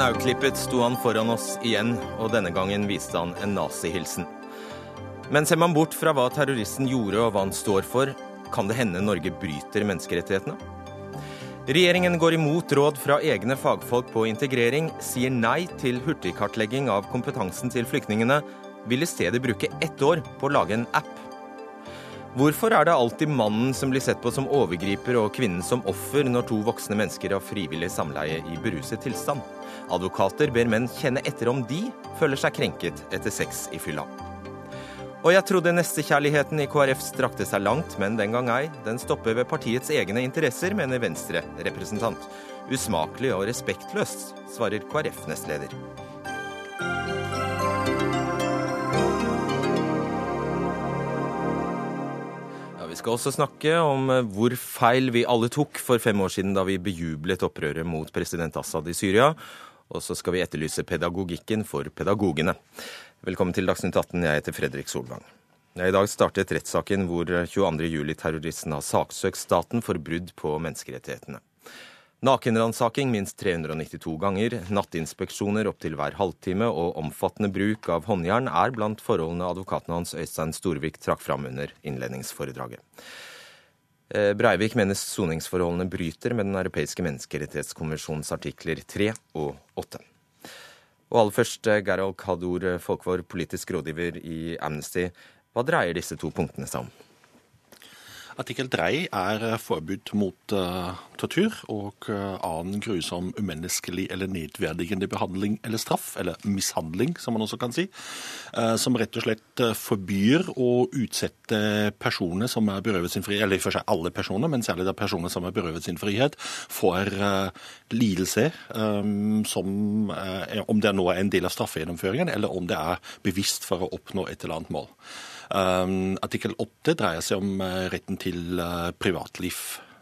snauklippet sto han foran oss igjen, og denne gangen viste han en nazihilsen. Men ser man bort fra hva terroristen gjorde og hva han står for, kan det hende Norge bryter menneskerettighetene? Regjeringen går imot råd fra egne fagfolk på integrering, sier nei til hurtigkartlegging av kompetansen til flyktningene, vil i stedet bruke ett år på å lage en app. Hvorfor er det alltid mannen som blir sett på som overgriper og kvinnen som offer når to voksne mennesker har frivillig samleie i beruset tilstand? Advokater ber menn kjenne etter om de føler seg krenket etter sex i fylla. Og jeg trodde nestekjærligheten i KrF strakte seg langt, men den gang ei. Den stopper ved partiets egne interesser, mener Venstre-representant. Usmakelig og respektløst, svarer KrF-nestleder. Ja, Vi skal også snakke om eh, hvor feil vi alle tok for fem år siden da vi bejublet opprøret mot president Assad i Syria. Og så skal vi etterlyse pedagogikken for pedagogene. Velkommen til Dagsnytt 18, jeg heter Fredrik Solvang. I dag startet rettssaken hvor 22.07-terroristen har saksøkt staten for brudd på menneskerettighetene. Nakenransaking minst 392 ganger, nattinspeksjoner opptil hver halvtime og omfattende bruk av håndjern er blant forholdene advokaten hans Øystein Storvik trakk fram under innledningsforedraget. Eh, Breivik mener soningsforholdene bryter med Den europeiske menneskerettighetskonvensjonens artikler 3 og 8. Og aller først, eh, Gerald Kador Folkvår, politisk rådgiver i Amnesty. Hva dreier disse to punktene seg om? Artikkel 3 er eh, forbud mot uh, tortur og uh, annen grusom, umenneskelig eller nedverdigende behandling eller straff, eller mishandling, som man også kan si, uh, som rett og slett forbyr å utsette personer som er berøvet sin frihet, eller i for seg alle personer, men særlig da personer som er berøvet sin frihet, for lidelse, um, som om det nå er en del av straffegjennomføringen, eller om det er bevisst for å oppnå et eller annet mål. Um, artikkel 8 dreier seg om uh, retten til uh, privatliv,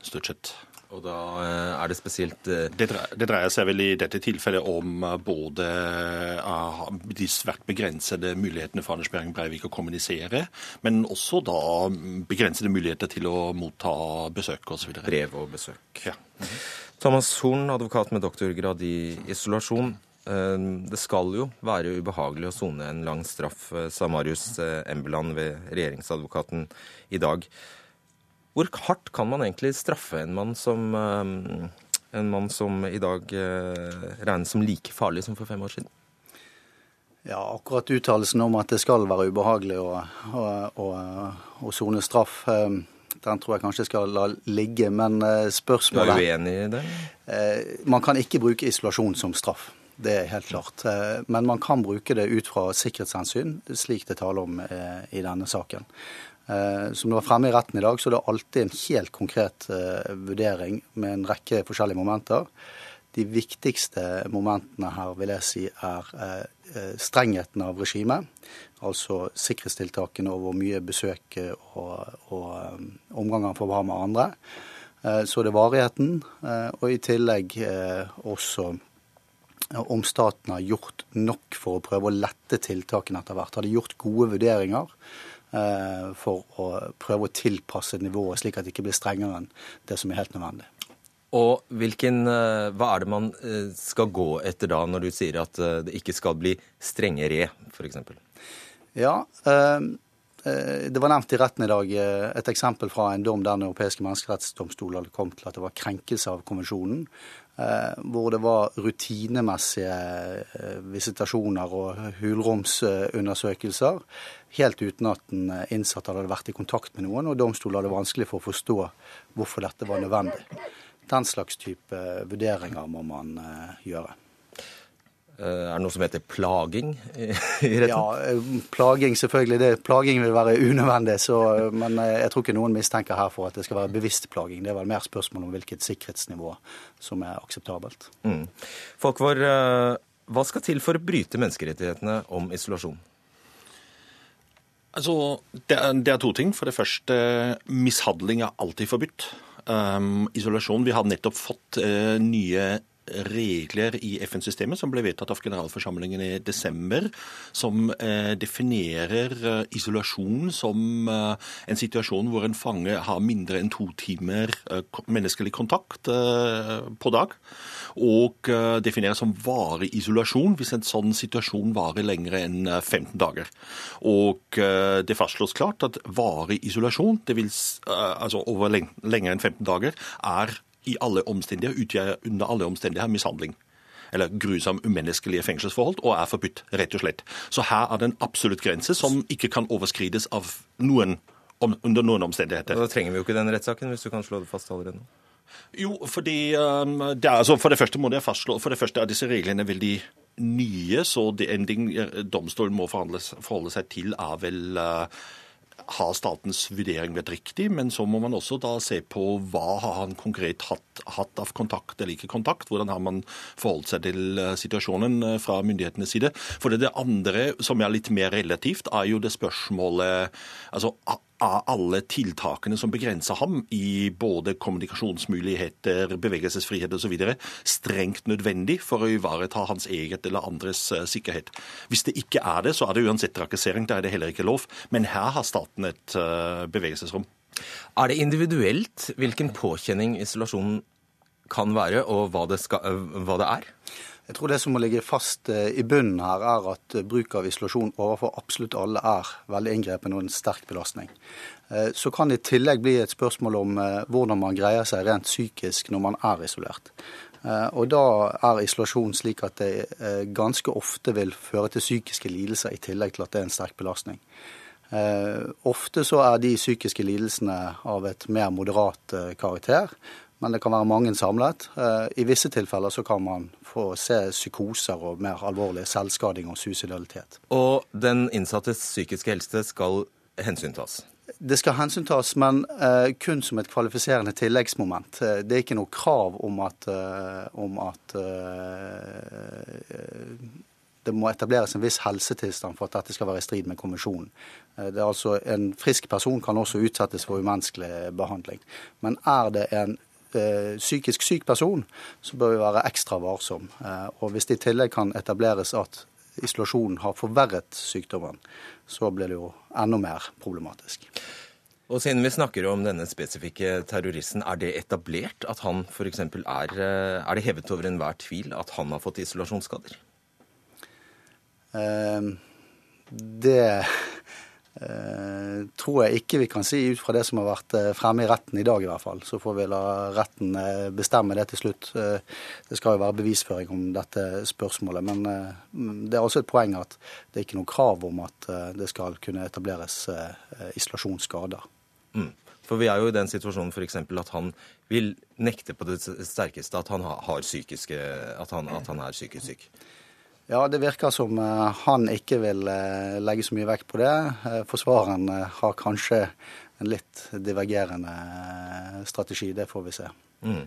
stort sett. Og da uh, er det spesielt det dreier, det, dreier, seg vel i dette tilfellet om både de svært begrensede mulighetene for Anders Behring Breivik å kommunisere, men også da begrensede muligheter til å motta besøk osv. Brev og besøk. Ja. Thomas Horn, advokat med doktorgrad i isolasjon. Det skal jo være ubehagelig å sone en lang straff, sa Marius Embeland ved regjeringsadvokaten i dag. Hvor hardt kan man egentlig straffe en mann som, en mann som i dag regnes som like farlig som for fem år siden? Ja, akkurat uttalelsen om at det skal være ubehagelig å sone straff, den tror jeg kanskje skal la ligge. Men spørsmålet Du er uenig i det? Man kan ikke bruke isolasjon som straff. Det er helt klart. Men man kan bruke det ut fra sikkerhetshensyn, slik det taler om i denne saken. Som det var fremme i retten i dag, så er det alltid en helt konkret vurdering med en rekke forskjellige momenter. De viktigste momentene her vil jeg si er strengheten av regimet. Altså sikkerhetstiltakene og hvor mye besøk og, og omganger han får ha med andre. Så det er varigheten, og i tillegg også om staten har gjort nok for å prøve å lette tiltakene etter hvert. Har de gjort gode vurderinger for å prøve å tilpasse nivået, slik at det ikke blir strengere enn det som er helt nødvendig. Og hvilken, Hva er det man skal gå etter da, når du sier at det ikke skal bli strengere, f.eks.? Ja, det var nevnt i retten i dag et eksempel fra en dom der Den europeiske menneskerettsdomstol hadde kommet til at det var krenkelse av konvensjonen hvor det var rutinemessige visitasjoner og hulromsundersøkelser, helt uten at den innsatte hadde vært i kontakt med noen, og domstolen hadde vanskelig for å forstå hvorfor dette var nødvendig. Den slags type vurderinger må man gjøre. Er det noe som heter plaging i retten? Ja, plaging selvfølgelig. Det, plaging vil være unødvendig. Så, men jeg tror ikke noen mistenker her for at det skal være bevisst plaging. Det er vel mer spørsmål om hvilket sikkerhetsnivå som er akseptabelt. Mm. Folkvår, hva skal til for å bryte menneskerettighetene om isolasjon? Altså, det er, det er to ting. For det første, mishandling er alltid forbudt. Um, isolasjon Vi har nettopp fått uh, nye regler i FN-systemet som ble vedtatt av generalforsamlingen i desember, som eh, definerer eh, isolasjon som eh, en situasjon hvor en fange har mindre enn to timer menneskelig kontakt på dag, og definerer som varig isolasjon hvis en sånn situasjon varer lenger enn 15 dager. Og det fastslås klart at varig isolasjon, det vil, altså over lenger enn 15 dager, er alle omstendigheter, utgjør under alle omstendigheter mishandling. Eller grusom umenneskelige fengselsforhold, og er forbudt, rett og slett. Så her er det en absolutt grense som ikke kan overskrides av noen om, under noen omstendigheter. Da trenger vi jo ikke den rettssaken, hvis du kan slå det fast allerede nå. Jo, fordi um, det er, altså, For det første må det fastslå, for det første er disse reglene veldig nye, så det ending domstolen må forholde seg til, er vel uh, har statens vurdering vært riktig, men så må man også da se på hva har han konkret hatt, hatt av kontakt eller ikke kontakt. Hvordan har man forholdt seg til eh, situasjonen eh, fra myndighetenes side. For det, det andre, som er litt mer relativt, er jo det spørsmålet altså av alle tiltakene som begrenser ham i både kommunikasjonsmuligheter, bevegelsesfrihet osv., strengt nødvendig for å ivareta hans eget eller andres eh, sikkerhet. Hvis det ikke er det, så er det uansett trakassering. Da er det heller ikke lov. Men her har staten et uh, bevegelsesrom. Er det individuelt hvilken påkjenning isolasjonen kan være, og hva det, skal, hva det er? Jeg tror det som må ligge fast eh, i bunnen her, er at eh, bruk av isolasjon overfor absolutt alle er veldig inngrepende og en sterk belastning. Eh, så kan det i tillegg bli et spørsmål om hvordan man greier seg rent psykisk når man er isolert. Og da er isolasjon slik at det ganske ofte vil føre til psykiske lidelser i tillegg til at det er en sterk belastning. Ofte så er de psykiske lidelsene av et mer moderat karakter, men det kan være mange samlet. I visse tilfeller så kan man få se psykoser og mer alvorlig selvskading og suicidalitet. Og den innsattes psykiske helse skal hensyntas? Det skal hensyntas, men uh, kun som et kvalifiserende tilleggsmoment. Uh, det er ikke noe krav om at, om at det må etableres en viss helsetilstand for at dette skal være i strid med konvensjonen. Det altså En frisk person kan også utsettes for umenneskelig behandling. Men er det en Eh, psykisk syk person, så bør vi være ekstra varsom. Eh, og hvis det i tillegg kan etableres at isolasjonen har forverret sykdommen, så blir det jo enda mer problematisk. Og siden vi snakker om denne spesifikke terroristen, er det etablert at han f.eks. Er, eh, er det hevet over enhver tvil at han har fått isolasjonsskader? Det Eh, tror jeg ikke vi kan si ut fra det som har vært eh, fremme i retten i dag, i hvert fall. Så får vi la retten eh, bestemme det til slutt. Det skal jo være bevisføring om dette spørsmålet. Men det er også et poeng at det er ikke noe krav om at det skal kunne etableres isolasjonsskader. Mm. For vi er jo i den situasjonen f.eks. at han vil nekte på det sterkeste at han, har psykiske, at han, at han er psykisk syk. Ja, det virker som eh, han ikke vil eh, legge så mye vekt på det. Eh, forsvareren har kanskje en litt divergerende strategi. Det får vi se. Mm.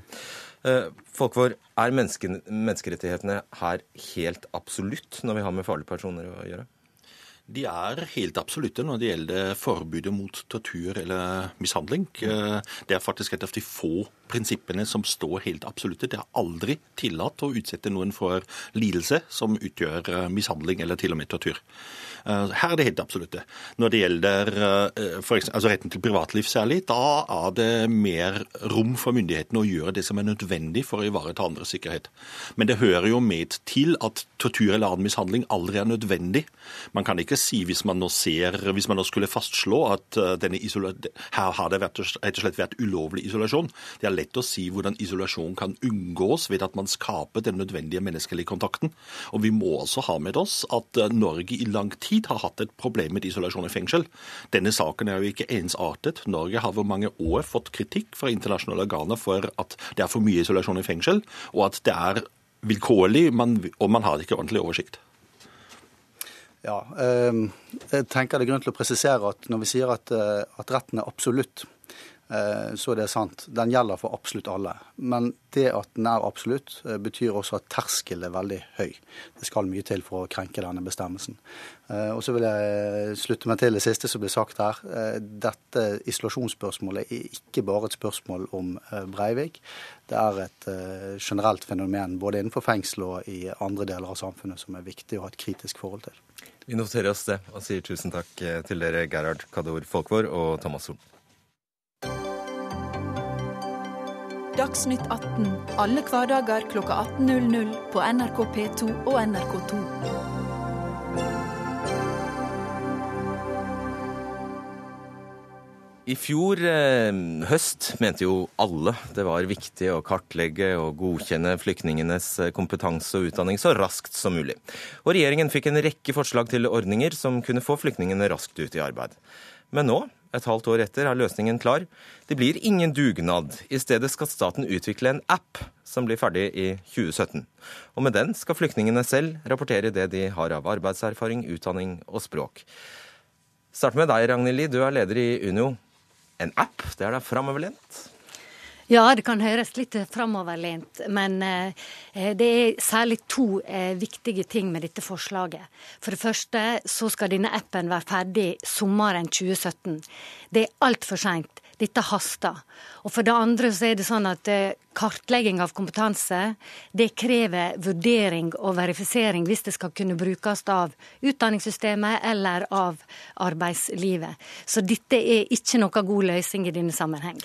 Folkvår, er menneskerettighetene her helt absolutt når vi har med farlige personer å gjøre? De er helt absolutte når det gjelder forbudet mot tortur eller mishandling. Det er faktisk et av de få prinsippene som står helt absolutte. Det er aldri tillatt å utsette noen for lidelse som utgjør mishandling eller til og med tortur. Eh, her er det helt absolutte. Når det gjelder for eksempel, altså retten til privatliv særlig, da er det mer rom for myndighetene å gjøre det som er nødvendig for å ivareta andres sikkerhet. Men det hører jo med til at tortur eller annen mishandling aldri er nødvendig. Man kan ikke si, hvis man nå ser, hvis man nå skulle fastslå at eh, her har det vært, rett og slett vært ulovlig isolasjon. Det er lett å si hvordan isolasjon kan unngås ved at man skaper den nødvendige menneskelige kontakten. Og vi må også ha med oss at Norge i lang tid har hatt et problem med isolasjon i fengsel. Denne saken er jo ikke ensartet. Norge har over mange år fått kritikk fra internasjonale organer for at det er for mye isolasjon i fengsel, og at det er vilkårlig, og man har ikke ordentlig oversikt. Ja, ehm, jeg tenker det er grunn til å presisere at når vi sier at, eh, at retten er absolutt, Eh, så det er sant. Den gjelder for absolutt alle. Men det at den er absolutt, eh, betyr også at terskelen er veldig høy. Det skal mye til for å krenke denne bestemmelsen. Eh, og så vil jeg slutte meg til det siste som ble sagt her. Dette isolasjonsspørsmålet er ikke bare et spørsmål om Breivik. Det er et generelt fenomen både innenfor fengsel og i andre deler av samfunnet som er viktig å ha et kritisk forhold til. Vi noterer oss det og sier tusen takk til dere, Gerhard Kador Folkvår og Thomas Solen. Dagsnytt 18 alle hverdager kl 18.00 på NRK P2 og NRK2. I fjor eh, høst mente jo alle det var viktig å kartlegge og godkjenne flyktningenes eh, kompetanse og utdanning så raskt som mulig. Og regjeringen fikk en rekke forslag til ordninger som kunne få flyktningene raskt ut i arbeid. Men nå et halvt år etter er løsningen klar. Det blir ingen dugnad. I stedet skal staten utvikle en app som blir ferdig i 2017. Og med den skal flyktningene selv rapportere det de har av arbeidserfaring, utdanning og språk. Start med deg, Ragnhild Lie. Du er leder i Unio. En app, det er da framoverlent? Ja, det kan høres litt framoverlent, men eh, det er særlig to eh, viktige ting med dette forslaget. For det første så skal denne appen være ferdig sommeren 2017. Det er altfor seint. Dette haster. Og for det andre så er det sånn at eh, kartlegging av kompetanse det krever vurdering og verifisering hvis det skal kunne brukes av utdanningssystemet eller av arbeidslivet. Så dette er ikke noe god løsning i denne sammenheng.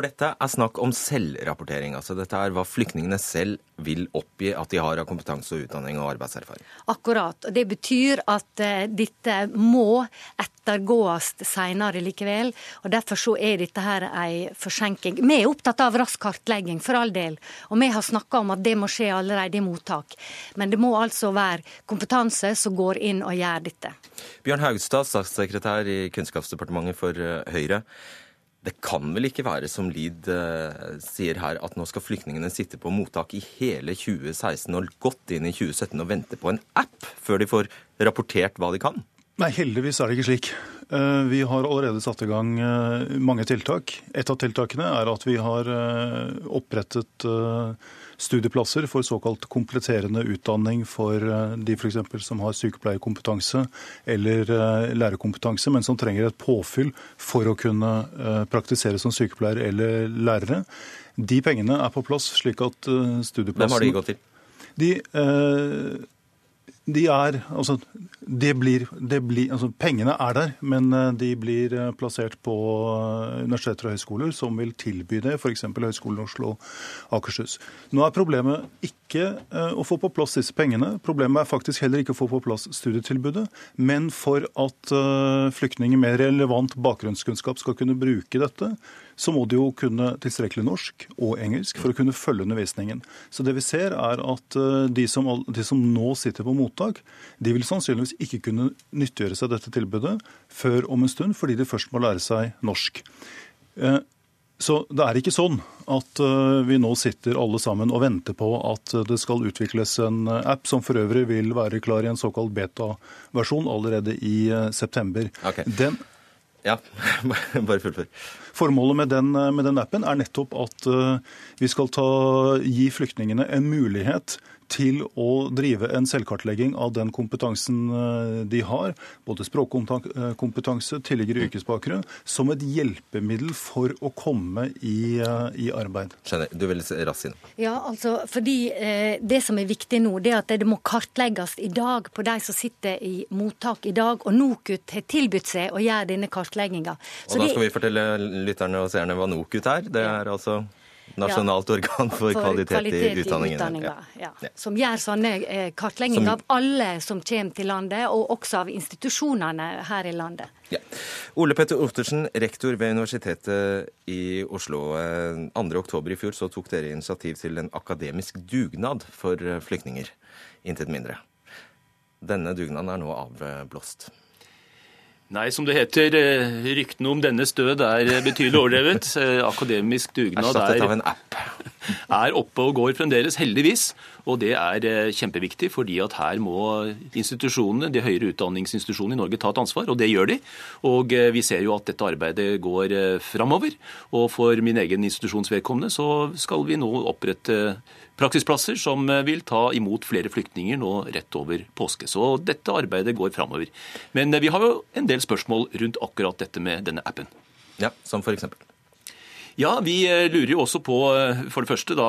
For dette er snakk om selvrapportering. altså Dette er hva flyktningene selv vil oppgi at de har av kompetanse og utdanning og arbeidserfaring. Akkurat. og Det betyr at uh, dette må ettergås senere likevel. og Derfor så er dette her en forsinking. Vi er opptatt av rask kartlegging, for all del. Og vi har snakka om at det må skje allerede i mottak. Men det må altså være kompetanse som går inn og gjør dette. Bjørn Haugstad, statssekretær i Kunnskapsdepartementet for uh, Høyre. Det kan vel ikke være som Lid uh, sier her, at nå skal flyktningene sitte på mottak i hele 2016 og godt inn i 2017 og vente på en app før de får rapportert hva de kan? Nei, heldigvis er det ikke slik. Uh, vi har allerede satt i gang uh, mange tiltak. Et av tiltakene er at vi har opprettet studieplasser for såkalt kompletterende utdanning for de de f.eks. som har sykepleierkompetanse eller eh, lærerkompetanse, men som trenger et påfyll for å kunne eh, praktisere som sykepleier eller lærere. De pengene er på plass, slik at studieplassen Hvem har de gått til? De, de er Altså, det blir, det blir, altså Pengene er der, men eh, de blir eh, plassert på eh, universiteter og høyskoler som vil tilby det, f.eks. Høgskolen Oslo Akershus. Nå er problemet ikke å få på plass disse pengene. Problemet er faktisk heller ikke å få på plass studietilbudet. Men for at flyktninger med relevant bakgrunnskunnskap skal kunne bruke dette, så må de jo kunne tilstrekkelig norsk og engelsk for å kunne følge undervisningen. Så det vi ser er at eh, de som, de som nå sitter på mottak, de vil sannsynligvis ikke kunne nyttiggjøre seg dette tilbudet før om en stund, fordi de først må lære seg norsk. Eh, så det er ikke sånn at eh, vi nå sitter alle sammen og venter på at det skal utvikles en app som for øvrig vil være klar i en såkalt beta-versjon allerede i september. Okay. Den ja, bare fullfør. Formålet med den, med den, appen er nettopp at uh, vi skal ta, gi flyktningene en mulighet til å drive en selvkartlegging av den kompetansen eh, de har, både språkkompetanse, tidligere yrkesbakgrunn, som et hjelpemiddel for å komme i, eh, i arbeid. Skjønner. Du vil raskt inn. Ja, altså, fordi eh, Det som er viktig nå, det er at det må kartlegges i dag på de som sitter i mottak i dag. Og NOKUT har tilbudt seg å gjøre denne kartlegginga. Og da skal vi fortelle lytterne og seerne hva NOKUT er. Det er altså Nasjonalt ja, organ for, for kvalitet, kvalitet, i utdanningen. Ja. Ja. Som gjør sånne eh, kartlegginger av alle som kommer til landet, og også av institusjonene her i landet. Ole Petter Ottersen, rektor ved Universitetet i Oslo. 2.10 eh, i fjor så tok dere initiativ til en akademisk dugnad for eh, flyktninger. Intet mindre. Denne dugnaden er nå avblåst. Nei, som det heter, eh, ryktene om dennes død er betydelig overdrevet. Eh, akademisk dugnad er er oppe og går fremdeles, heldigvis. Og det er eh, kjempeviktig, fordi at her må institusjonene, de høyere utdanningsinstitusjonene i Norge ta et ansvar, og det gjør de. Og eh, vi ser jo at dette arbeidet går eh, framover. Og for min egen institusjons vedkommende så skal vi nå opprette praksisplasser som vil ta imot flere flyktninger nå rett over påske. Så dette arbeidet går framover. Men vi har jo en del spørsmål rundt akkurat dette med denne appen. Ja, Som for eksempel? Ja, Vi eh, lurer jo også på eh, for det første da,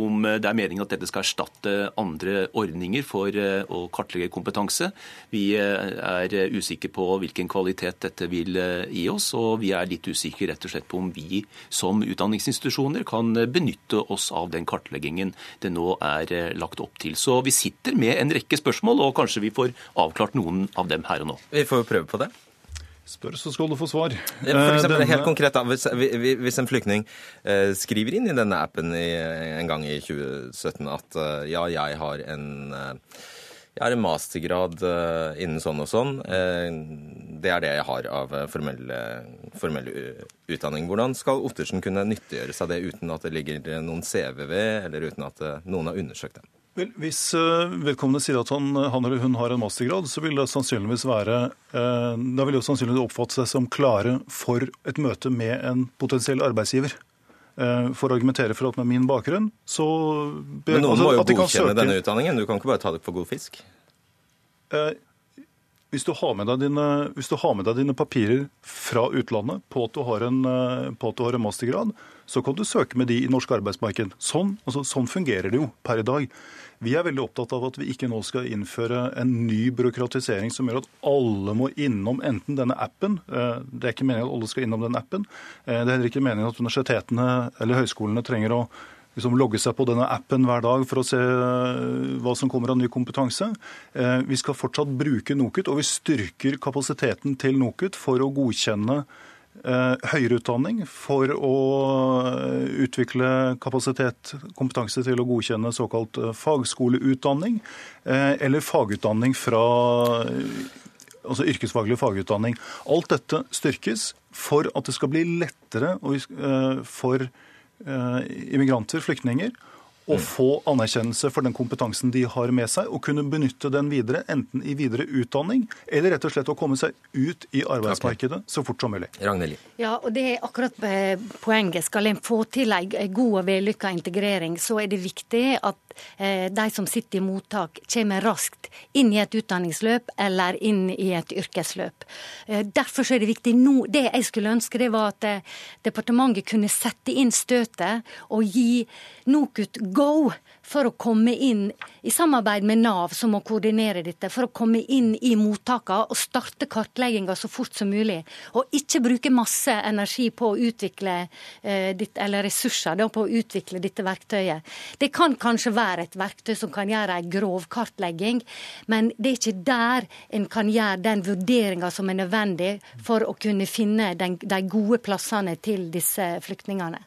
om eh, det er meningen at dette skal erstatte andre ordninger for å kartlegge kompetanse. Vi er usikre på hvilken kvalitet dette vil gi oss, og vi er litt usikre rett og slett på om vi som utdanningsinstitusjoner kan benytte oss av den kartleggingen det nå er lagt opp til. Så vi sitter med en rekke spørsmål, og kanskje vi får avklart noen av dem her og nå. Vi får prøve på det. Spør, så skal du få svar. For eksempel, denne... helt konkret, da, hvis, hvis, en flyktning eh, skriver inn i denne appen en gang i 2017 at uh, ja, jeg har en jeg har en mastergrad innen sånn og sånn. det er det jeg har av formell, formell utdanning. Hvordan skal Ottersen kunne nyttiggjøre seg det uten at det ligger noen CV ved, eller uten at noen har undersøkt det? Vel, Hvis uh, vedkommende sier at han, han, eller hun har en mastergrad, så vil det sannsynligvis være uh, Da vil det sannsynligvis oppfatte seg som klare for et møte med en potensiell arbeidsgiver. For å argumentere for at med min bakgrunn, så Men noen altså, må jo godkjenne denne utdanningen? Du kan ikke bare ta det for god fisk? Hvis du, dine, hvis du, har med deg dine, papirer fra utlandet på at du har en, på at du har en mastergrad, så kan du søke med de i norsk arbeidsmarked. Sånn, altså, sånn fungerer det jo per i dag. Vi er veldig opptatt av at vi ikke nå skal innføre en ny byråkratisering som gjør at alle må innom enten denne appen. Eh, det er ikke meningen at alle skal innom den appen. Eh, det er heller ikke meningen at universitetene eller høyskolene trenger å liksom logge seg på denne appen hver dag for å se eh, hva som kommer av ny kompetanse. Vi skal fortsatt bruke NOKUT, og vi styrker kapasiteten til NOKUT for å godkjenne høyere utdanning for å eh, utvikle kapasitet, kompetanse til å godkjenne såkalt eh, fagskoleutdanning eller fagutdanning fra altså yrkesfaglig fagutdanning. Alt dette styrkes for at det skal bli lettere for immigranter, flyktninger, å få anerkjennelse for den kompetansen de har med seg, og kunne benytte den videre, enten i videre utdanning eller rett og slett å komme seg ut i arbeidsmarkedet okay. så fort som mulig. Ragnhild. Ja, og det er akkurat eh, poenget. Skal en få til en god og vellykka integrering, så er det viktig at de som sitter i mottak, kommer raskt inn i et utdanningsløp eller inn i et yrkesløp. Eh, derfor er det viktig nå Det jeg skulle ønske, det var at departementet kunne sette inn støtet og gi NOKUT go for å komme inn i samarbeid med Nav, som må koordinere dette, for å komme inn i mottakene og starte kartlegginga så fort som mulig. Og ikke bruke masse energi på å utvikle eh, eller ressurser da, på å utvikle dette verktøyet. Det kan kanskje være et verktøy som kan gjøre en grov kartlegging, men det er ikke der en kan gjøre den vurderinga som er nødvendig for å kunne finne den, de gode plassene til disse flyktningene.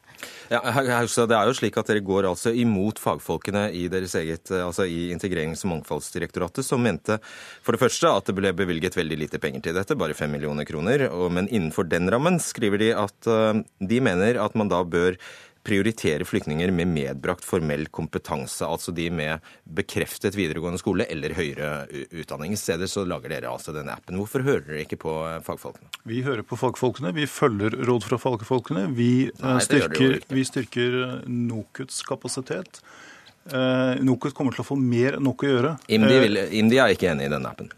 Ja, det er jo slik at Dere går altså imot fagfolkene i deres eget, eh, altså i Integrerings- og mangfoldsdirektoratet, som mente for det første at det ble bevilget veldig lite penger til dette, bare fem millioner kroner. Men innenfor den rammen skriver de at eh, de mener at man da bør prioritere flyktninger med medbrakt formell kompetanse, altså de med bekreftet videregående skole eller høyere utdanning. I stedet så lager dere altså denne appen. Hvorfor hører dere ikke på eh, fagfolkene? Vi hører på fagfolkene, vi følger råd fra fagfolkene. Vi, eh, Nei, styrker, vi styrker eh, NOKUTs kapasitet. NOKUT kommer til å få mer enn nok å gjøre. IMDi, vil, IMDi er ikke enig i denne appen?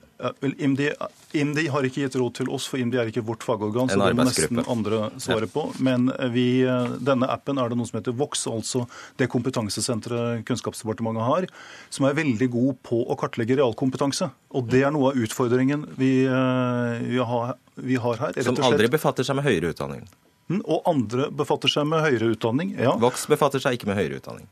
IMDi, IMDi, har ikke gitt råd til oss, for IMDi er ikke vårt fagorgan. så det må nesten andre svare på. Men vi, denne appen er det noe som heter Vox, altså det kompetansesenteret Kunnskapsdepartementet har, som er veldig god på å kartlegge realkompetanse. Og det er noe av utfordringen vi, eh, vi, har, vi har, her. Som aldri befatter seg med høyere utdanning? Mm, og andre befatter seg med høyere utdanning, ja. Vox befatter seg ikke med høyere utdanning?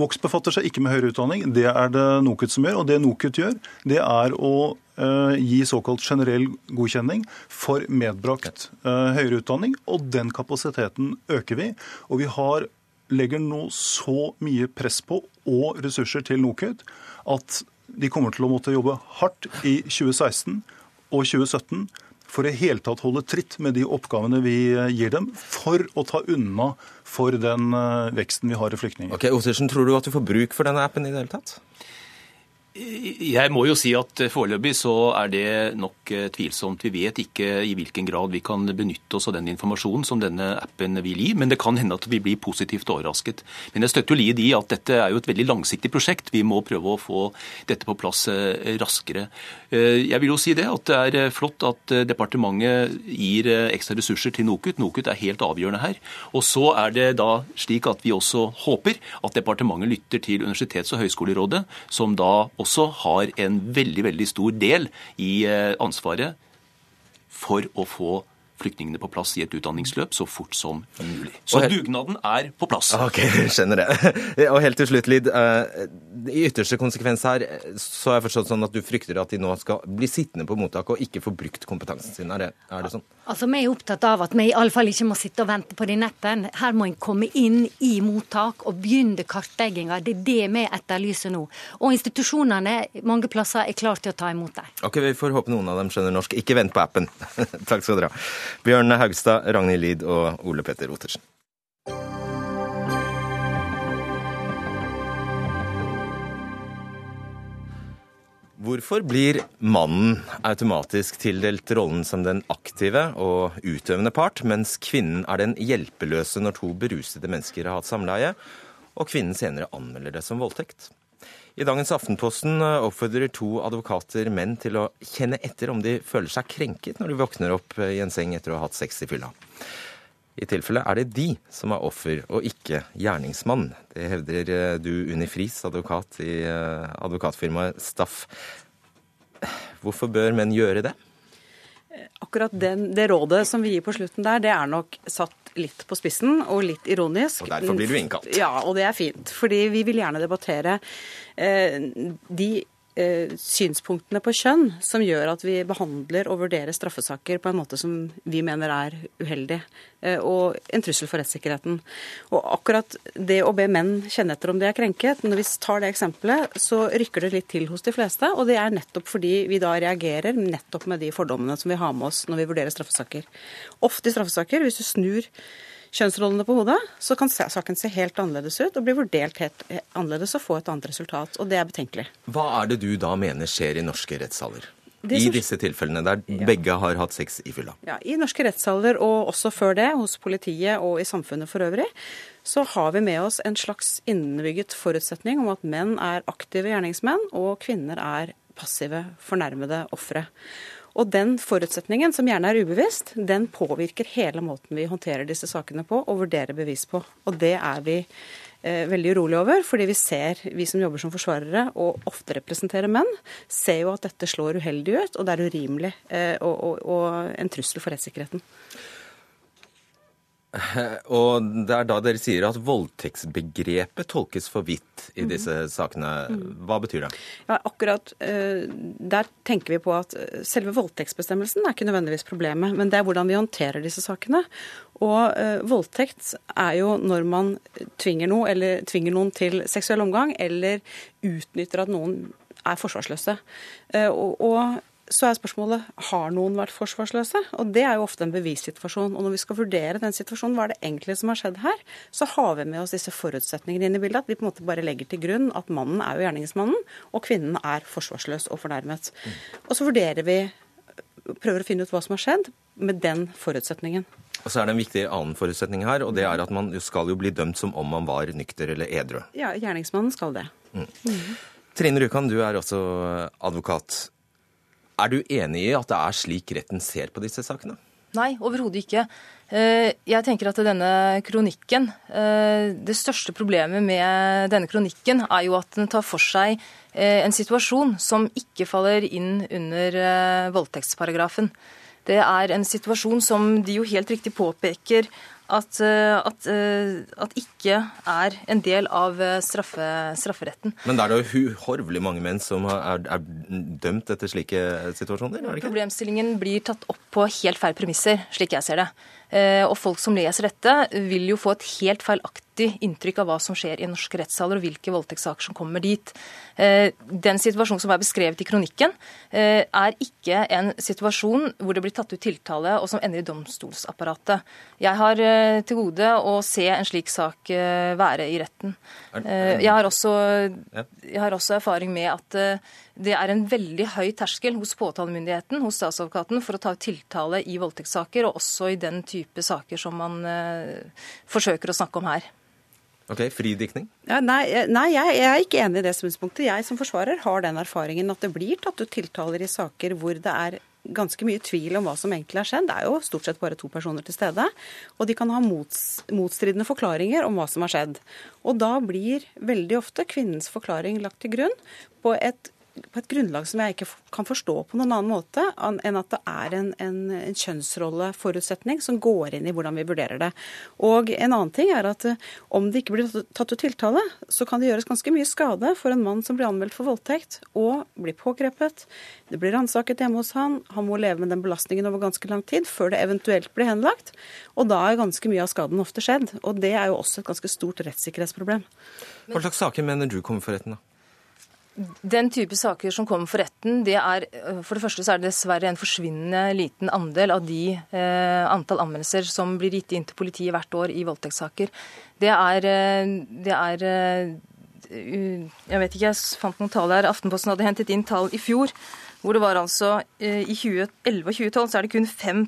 Vox befatter seg ikke med høyere utdanning. Det er det NOKUT som gjør. Og det NOKUT gjør, det er å uh, gi såkalt generell godkjenning for medbrakt uh, høyere utdanning. Og den kapasiteten øker vi. Og vi har, legger nå så mye press på og ressurser til NOKUT at de kommer til å måtte jobbe hardt i 2016 og 2017 for i hele tatt holde tritt med de oppgavene vi gir dem, for å ta unna for den veksten vi har i flyktninger. Ok, Ottersen, Tror du at du får bruk for denne appen i det hele tatt? Jeg må jo si at foreløpig så er det nok eh, tvilsomt. Vi vet ikke i hvilken grad vi kan benytte oss av den informasjonen som denne appen vil gi, men det kan hende at vi blir positivt overrasket. Men jeg støtter jo Lied i at dette er jo et veldig langsiktig prosjekt. Vi må prøve å få dette på plass eh, raskere. Eh, jeg vil jo si det at det er flott at departementet gir ekstra ressurser til NOKUT. NOKUT er helt avgjørende her. Og så er det da slik at vi også håper at departementet lytter til Universitets- og høgskolerådet, som da også har en veldig, veldig stor del i eh, ansvaret for å få flyktningene på plass i et utdanningsløp så fort som mulig. Så dugnaden er på plass. Ok, skjønner det. Og helt til slutt, Lid. Eh, I ytterste konsekvens her så har jeg forstått sånn at du frykter at de nå skal bli sittende på mottak og ikke få brukt kompetansen sin. Er det, er det sånn? Altså, Vi er opptatt av at vi i alle fall ikke må sitte og vente på den appen. Her må en komme inn i mottak og begynne kartlegginga. Det er det vi etterlyser nå. Og institusjonene mange plasser er klare til å ta imot dem. Ok, Vi får håpe noen av dem skjønner norsk. Ikke vent på appen. Takk skal dere ha. Bjørn Haugstad, Ragnhild Lid og Ole Petter Ottersen. Hvorfor blir mannen automatisk tildelt rollen som den aktive og utøvende part, mens kvinnen er den hjelpeløse når to berusede mennesker har hatt samleie, og kvinnen senere anmelder det som voldtekt? I dagens Aftenposten oppfordrer to advokater menn til å kjenne etter om de føler seg krenket når de våkner opp i en seng etter å ha hatt sex i fylla. I tilfelle er det de som er offer, og ikke gjerningsmann. Det hevder eh, du, Unni Friis, advokat i eh, advokatfirmaet Staff. Hvorfor bør menn gjøre det? Akkurat den, det rådet som vi gir på slutten der, det er nok satt litt på spissen og litt ironisk. Og derfor blir du innkalt. Ja, og det er fint. Fordi vi vil gjerne debattere eh, de synspunktene på kjønn som gjør at vi behandler og vurderer straffesaker på en måte som vi mener er uheldig, eh, og en trussel for rettssikkerheten. Og akkurat det å be menn kjenne etter om de er krenket, når vi tar det eksempelet, så rykker det litt til hos de fleste, og det er nettopp fordi vi da reagerer nettopp med de fordommene som vi har med oss når vi vurderer straffesaker. Ofte i straffesaker, hvis du snur kjønnsrollene på hodet, så kan saken se helt annerledes ut og bli vurdert helt annerledes og få et annet resultat. Og det er betenkelig. Hva er det du da mener skjer i norske rettssaler? I disse tilfellene der ja. begge har hatt sex i fylla? Ja, I norske rettssaler og også før det, hos politiet og i samfunnet for øvrig, så har vi med oss en slags innebygget forutsetning om at menn er aktive gjerningsmenn, og kvinner er passive, fornærmede ofre. Og den forutsetningen, som gjerne er ubevisst, den påvirker hele måten vi håndterer disse sakene på og vurderer bevis på. Og det er vi eh, veldig urolige over, fordi vi ser, vi som jobber som forsvarere og ofte representerer menn, ser jo at dette slår uheldig ut, og det er urimelig eh, og, og, og en trussel for rettssikkerheten. Og det er da dere sier at voldtektsbegrepet tolkes for vidt i mhm. disse sakene. Hva betyr det? Ja, akkurat eh, Der tenker vi på at eh, selve voldtektsbestemmelsen er ikke nødvendigvis problemet, men det er hvordan vi håndterer disse sakene. Og uh, voldtekt er jo når man tvinger, noe, eller, tvinger noen til seksuell omgang, eller utnytter at noen er forsvarsløse. Og så er spørsmålet har noen vært forsvarsløse. Og det er jo ofte en bevissituasjon. Og når vi skal vurdere den situasjonen, hva er det egentlig som har skjedd her, så har vi med oss disse forutsetningene inn i bildet. At vi på en måte bare legger til grunn at mannen er jo gjerningsmannen, og kvinnen er forsvarsløs og fornærmet. Og så vurderer vi, prøver å finne ut hva som har skjedd, med den forutsetningen. Og så er det en viktig annen forutsetning her, og det er at man skal jo bli dømt som om man var nykter eller edru. Ja, gjerningsmannen skal det. Mm. Mm. Trine Rjukan, du er også advokat. Er du enig i at det er slik retten ser på disse sakene? Nei, overhodet ikke. Eh, jeg tenker at denne kronikken eh, Det største problemet med denne kronikken er jo at den tar for seg eh, en situasjon som ikke faller inn under voldtektsparagrafen. Det er en situasjon som de jo helt riktig påpeker at, eh, at, eh, at, ikke er en del av eh, straffe, strafferetten. Men er det jo uhorvelig mange menn som er, er, dømt etter slike situasjoner? er? Problemstillingen blir tatt opp på helt feil premisser, slik jeg ser det. Eh, og folk som leser dette, vil jo få et helt feilaktig inntrykk av hva som skjer i norske rettssaler, og hvilke voldtektssaker som kommer dit. Eh, den situasjonen som er beskrevet i kronikken, eh, er ikke en situasjon hvor det blir tatt ut tiltale og som ender i domstolsapparatet. Jeg har til gode å se en slik sak være i retten. Jeg har også, jeg har også erfaring med at det er en veldig høy terskel hos påtalemyndigheten, hos statsadvokaten, for å ta ut tiltale i voldtektssaker, og også i den type saker som man eh, forsøker å snakke om her. Ok, Fridikning? Ja, nei, nei jeg, jeg, er ikke enig i det synspunktet. Jeg som forsvarer har den erfaringen at det blir tatt ut tiltaler i saker hvor det er ganske mye tvil om hva som egentlig har skjedd. Det er jo stort sett bare to personer til stede. Og de kan ha mots, motstridende forklaringer om hva som har skjedd. Og da blir veldig ofte kvinnens forklaring lagt til grunn på et på et grunnlag som jeg ikke kan forstå på noen annen måte enn at det er en, en, en kjønnsrolleforutsetning som går inn i hvordan vi vurderer det. Og en annen ting er at eh, om det ikke blir tatt ut tiltale, så kan det gjøres ganske mye skade for en mann som blir anmeldt for voldtekt og blir pågrepet. Det blir ransaket hjemme hos han. Han må leve med den belastningen over ganske lang tid før det eventuelt blir henlagt. Og da er ganske mye av skaden ofte skjedd. Og det er jo også et ganske stort rettssikkerhetsproblem. Hva slags saker mener du kommer for retten, da? Den type saker som kommer for retten, det er for det første så er det dessverre en forsvinnende liten andel av de eh, antall anmeldelser som blir gitt inn til politiet hvert år i voldtektssaker. Det er, eh, det er eh, Jeg vet ikke, jeg fant noen tall her. Aftenposten hadde hentet inn tall i fjor hvor det var altså eh, I 2011 og 2012 så er det kun 5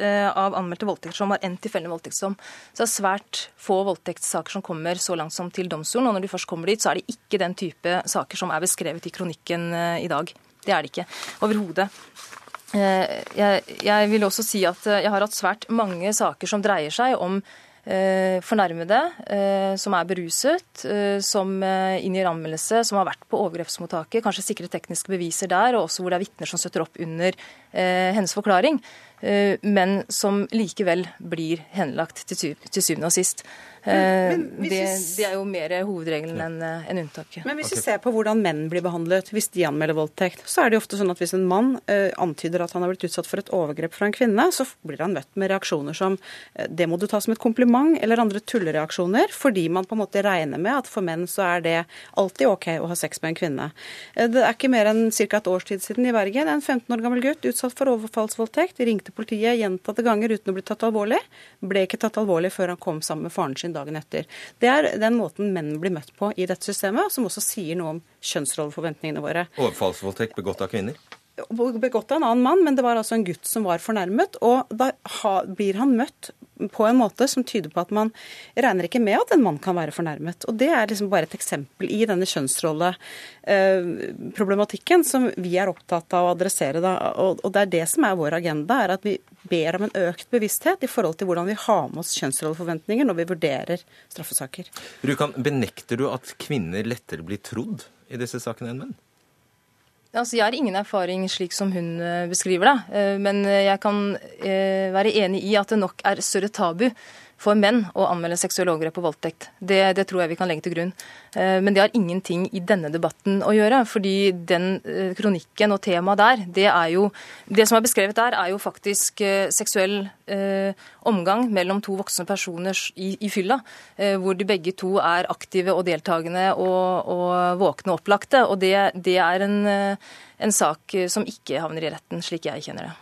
eh, av anmeldte voldtekter som har endt i fellende voldtektsdom. Så det er svært få voldtektssaker som kommer så langt som til domstolen. Og når de først kommer dit, så er det ikke den type saker som er beskrevet i kronikken eh, i dag. Det er det ikke. Overhodet. Jeg, jeg vil også si at jeg har hatt svært mange saker som dreier seg om fornærmede eh, som er beruset, eh, som inngir anmeldelse, som har vært på overgrepsmottaket, kanskje sikre tekniske beviser der, og også hvor det er vitner som støtter opp under hennes forklaring, men som likevel blir henlagt til syvende og sist. Men, men eh, det, det, er jo mer hovedregelen enn en unntaket. Men hvis vi ser på hvordan menn blir behandlet hvis de anmelder voldtekt, så er det jo ofte sånn at hvis en mann uh, antyder at han har blitt utsatt for et overgrep fra en kvinne, så blir han møtt med reaksjoner som eh, det må du ta som et kompliment, eller andre tullereaksjoner, fordi man på en måte regner med at for menn så er det alltid OK å ha sex med en kvinne. Uh, det er ikke mer enn ca. et års tid siden i Bergen en 15 år gammel gutt utsatt for overfallsvoldtekt. Ringte politiet gjentatte ganger uten å bli tatt alvorlig. Ble ikke tatt alvorlig før han kom sammen med faren sin dagen etter. Det er den måten menn blir møtt på i dette systemet, som også sier noe om kjønnsrolleforventningene våre. Overfallsvoldtekt begått av kvinner? Begått av en annen mann, men det var altså en gutt som var fornærmet. Og da blir han møtt på en måte som tyder på at man regner ikke med at en mann kan være fornærmet. Og det er liksom bare et eksempel i denne kjønnsrolleproblematikken som vi er opptatt av å adressere. Da. Og det er det som er vår agenda, er at vi ber om en økt bevissthet i forhold til hvordan vi har med oss kjønnsrolleforventninger når vi vurderer straffesaker. Rukan, benekter du at kvinner lettere blir trodd i disse sakene enn menn? Altså, jeg har ingen erfaring slik som hun eh, beskriver det. Eh, men jeg kan eh, være enig i at det nok er større tabu for menn å anmelde seksuelle overgrep og voldtekt. Det, det, tror jeg vi kan legge til grunn. Eh, men det har ingenting i denne debatten å gjøre. fordi den eh, kronikken og temaet der, det er jo Det som er beskrevet der, er jo faktisk eh, seksuell eh, omgang mellom to voksne personer i, i fylla, eh, hvor de begge to er aktive og deltakende og, og våkne og opplagte. Og det, det er en, en sak som ikke havner i retten, slik jeg kjenner det.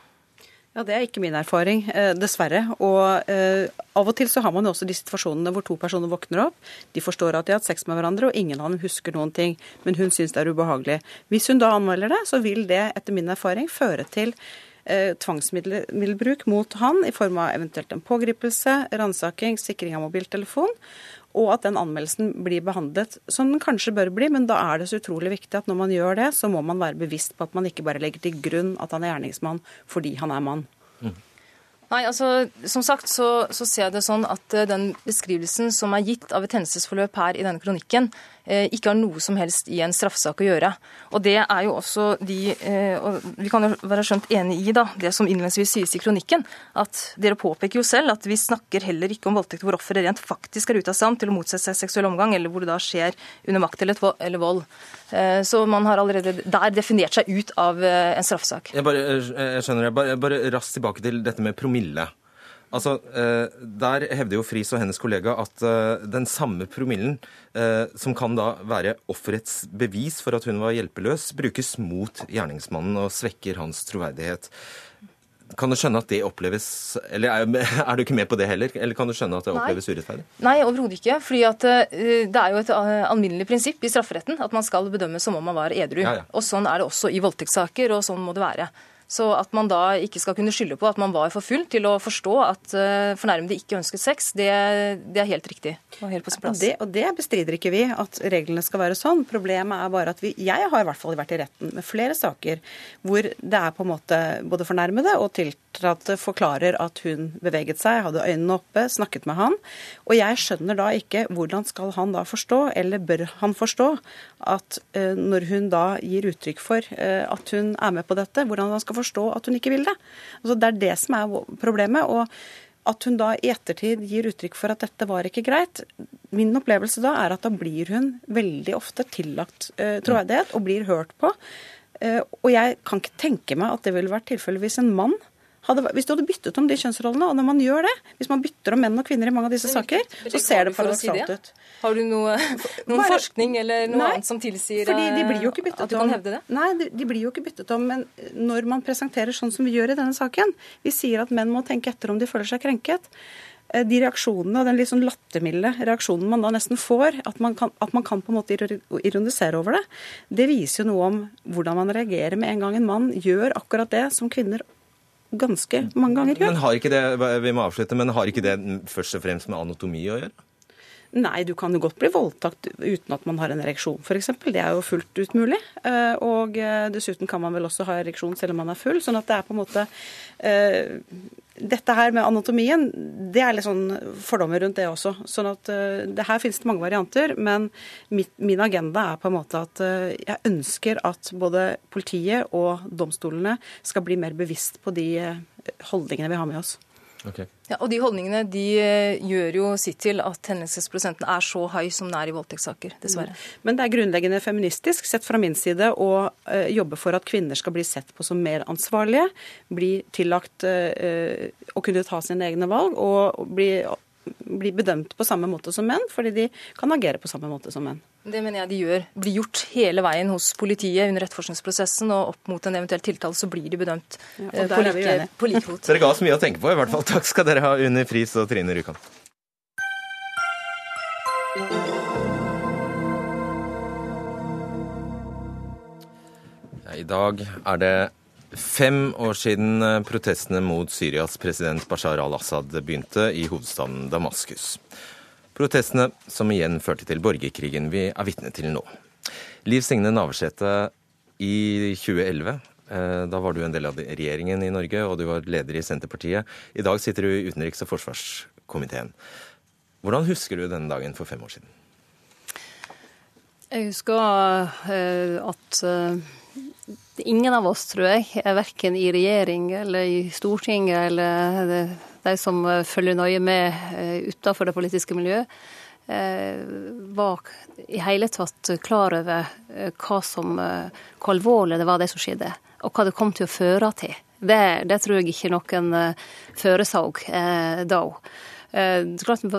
Ja, Det er ikke min erfaring, eh, dessverre. Og eh, Av og til så har man jo også de situasjonene hvor to personer våkner opp. De forstår at de har hatt sex med hverandre, og ingen av dem husker noen ting. Men hun syns det er ubehagelig. Hvis hun da anmelder det, så vil det etter min erfaring føre til eh, tvangsmiddelbruk mot han i form av eventuelt en pågripelse, ransaking, sikring av mobiltelefon og at den anmeldelsen blir behandlet som den kanskje bør bli. Men da er det så utrolig viktig at når man gjør det, så må man være bevisst på at man ikke bare legger til grunn at han er gjerningsmann fordi han er mann. Mm. Nei, altså, Som sagt så, så, ser jeg det sånn at uh, den beskrivelsen som er gitt av et hendelsesforløp her i denne kronikken, ikke har noe som helst i en straffesak å gjøre. Og det er jo også de uh, og Vi kan jo være skjønt enig i da, det som innledningsvis sies i kronikken. At dere påpeker jo selv at vi snakker heller ikke om voldtekt hvor offeret rent faktisk er ute av stand til å motsette seg seksuell omgang, eller hvor det da skjer under makt eller vold. Eh, så man har allerede der definert seg ut av eh, en straffesak. Jeg, bare, jeg skjønner det. Bare, bare raskt tilbake til dette med promille. Altså, eh, Der hevder jo Friis og hennes kollega at eh, den samme promillen, eh, som kan da være offerets bevis for at hun var hjelpeløs, brukes mot gjerningsmannen og svekker hans troverdighet. Kan du skjønne at det oppleves Eller er, er du ikke med på det heller? Eller kan du skjønne at det Nei. oppleves urettferdig? Nei, overhodet ikke. fordi at Det er jo et alminnelig prinsipp i strafferetten at man skal bedømmes som om man var edru. Ja, ja. Og Sånn er det også i voldtektssaker, og sånn må det være. Så at man da ikke skal kunne skylde på at man var for full til å forstå at uh, fornærmede ikke ønsket sex, det, det er helt riktig. Og helt på sin Og plass. det, og det bestrider ikke vi, at reglene skal være sånn. Problemet er bare at vi Jeg har i hvert fall vært i retten med flere saker hvor det er på en måte både fornærmede og tiltalte forklarer at hun beveget seg, hadde øynene oppe, snakket med han. Og jeg skjønner da ikke hvordan skal han da forstå, eller bør han forstå, at eh, når hun da gir uttrykk for eh, at hun er med på dette, hvordan han skal forstå at hun ikke vil det. Altså, det er det som er problemet. og at hun da i ettertid gir uttrykk for at dette var ikke greit. Min opplevelse da er at da blir hun veldig ofte tillagt eh, troverdighet og blir hørt på. Eh, og jeg kan ikke tenke meg at det ville vært tilfellet hvis en mann hadde, hvis du hadde byttet om de kjønnsrollene, og når man gjør det, hvis man bytter om menn og kvinner i mange av disse saker, så ser det å si paradoksalt ut. Har du noe, noen Bare- forskning eller noe Nei, annet som tilsier eh, at du kan hevde det? Nei, de, de blir jo ikke byttet om. Men når man presenterer sånn som vi gjør i denne saken, vi sier at menn må tenke etter om de føler seg krenket. eh, De reaksjonene og den litt sånn lattermilde reaksjonen man da nesten får, at man, kan, at man kan på en måte ironisere over det, det viser jo noe om hvordan man reagerer med en gang en mann gjør akkurat det som kvinner ganske mange ganger gjør. Men har ikke det vi må avslutte, men har ikke det først og fremst med anatomi å gjøre? Nei, du kan jo godt bli voldtatt uten at man har en ereksjon, f.eks. Det er jo fullt ut mulig. Eh, Og eh, dessuten kan man vel også ha ereksjon selv om man er full. Sånn at det er på en måte eh, Dette her med anatomien, det er litt sånn fordommer rundt det også. Sånn at det her finnes det mange varianter, men min agenda er på en måte at jeg ønsker at både politiet og domstolene skal bli mer bevisst på de holdningene vi har med oss. Ja, og De holdningene de eh, gjør jo sitt til at hendelsesprosenten er så høy som den er i voldtektssaker, dessverre. Men det er grunnleggende feministisk sett fra min side å uh, jobbe for at kvinner skal bli sett på som mer ansvarlige, bli tillagt uh, å kunne ta sine egne valg og bli, bli bedømt på samme måte som menn, fordi de kan agere på samme måte som menn. Det mener jeg de gjør. Blir gjort hele veien hos politiet under etterforskningsprosessen, og opp mot en eventuell tiltale så blir de bedømt Ja, på er like, på like fot. Dere ga oss mye å tenke på, i hvert fall. Takk skal dere ha, Unni Friis og Trine Rjukan. I dag er det fem år siden eh, protestene mot Syrias president Bashar al-Assad begynte i hovedstaden Damaskus. Protestene som igjen førte til borgerkrigen vi er vitne til nå. Liv Signe Navarsete, i 2011 eh, da var du en del av regjeringen i Norge, og du var leder i Senterpartiet. I dag sitter du i utenriks- og forsvarskomiteen. Hvordan husker du denne dagen for fem år siden? Jeg husker eh, at ingen av oss, tror jeg, er verken i regjering eller i Stortinget eller de som eh, følger nøye med uh, utenfor det politiske miljøet, eh, var i hele tatt klar over eh, hva, som, eh, hvor alvorlig det var det som skjedde, og hva det kom til å føre til. Det, det tror jeg ikke noen eh, foreså eh, da. Eh,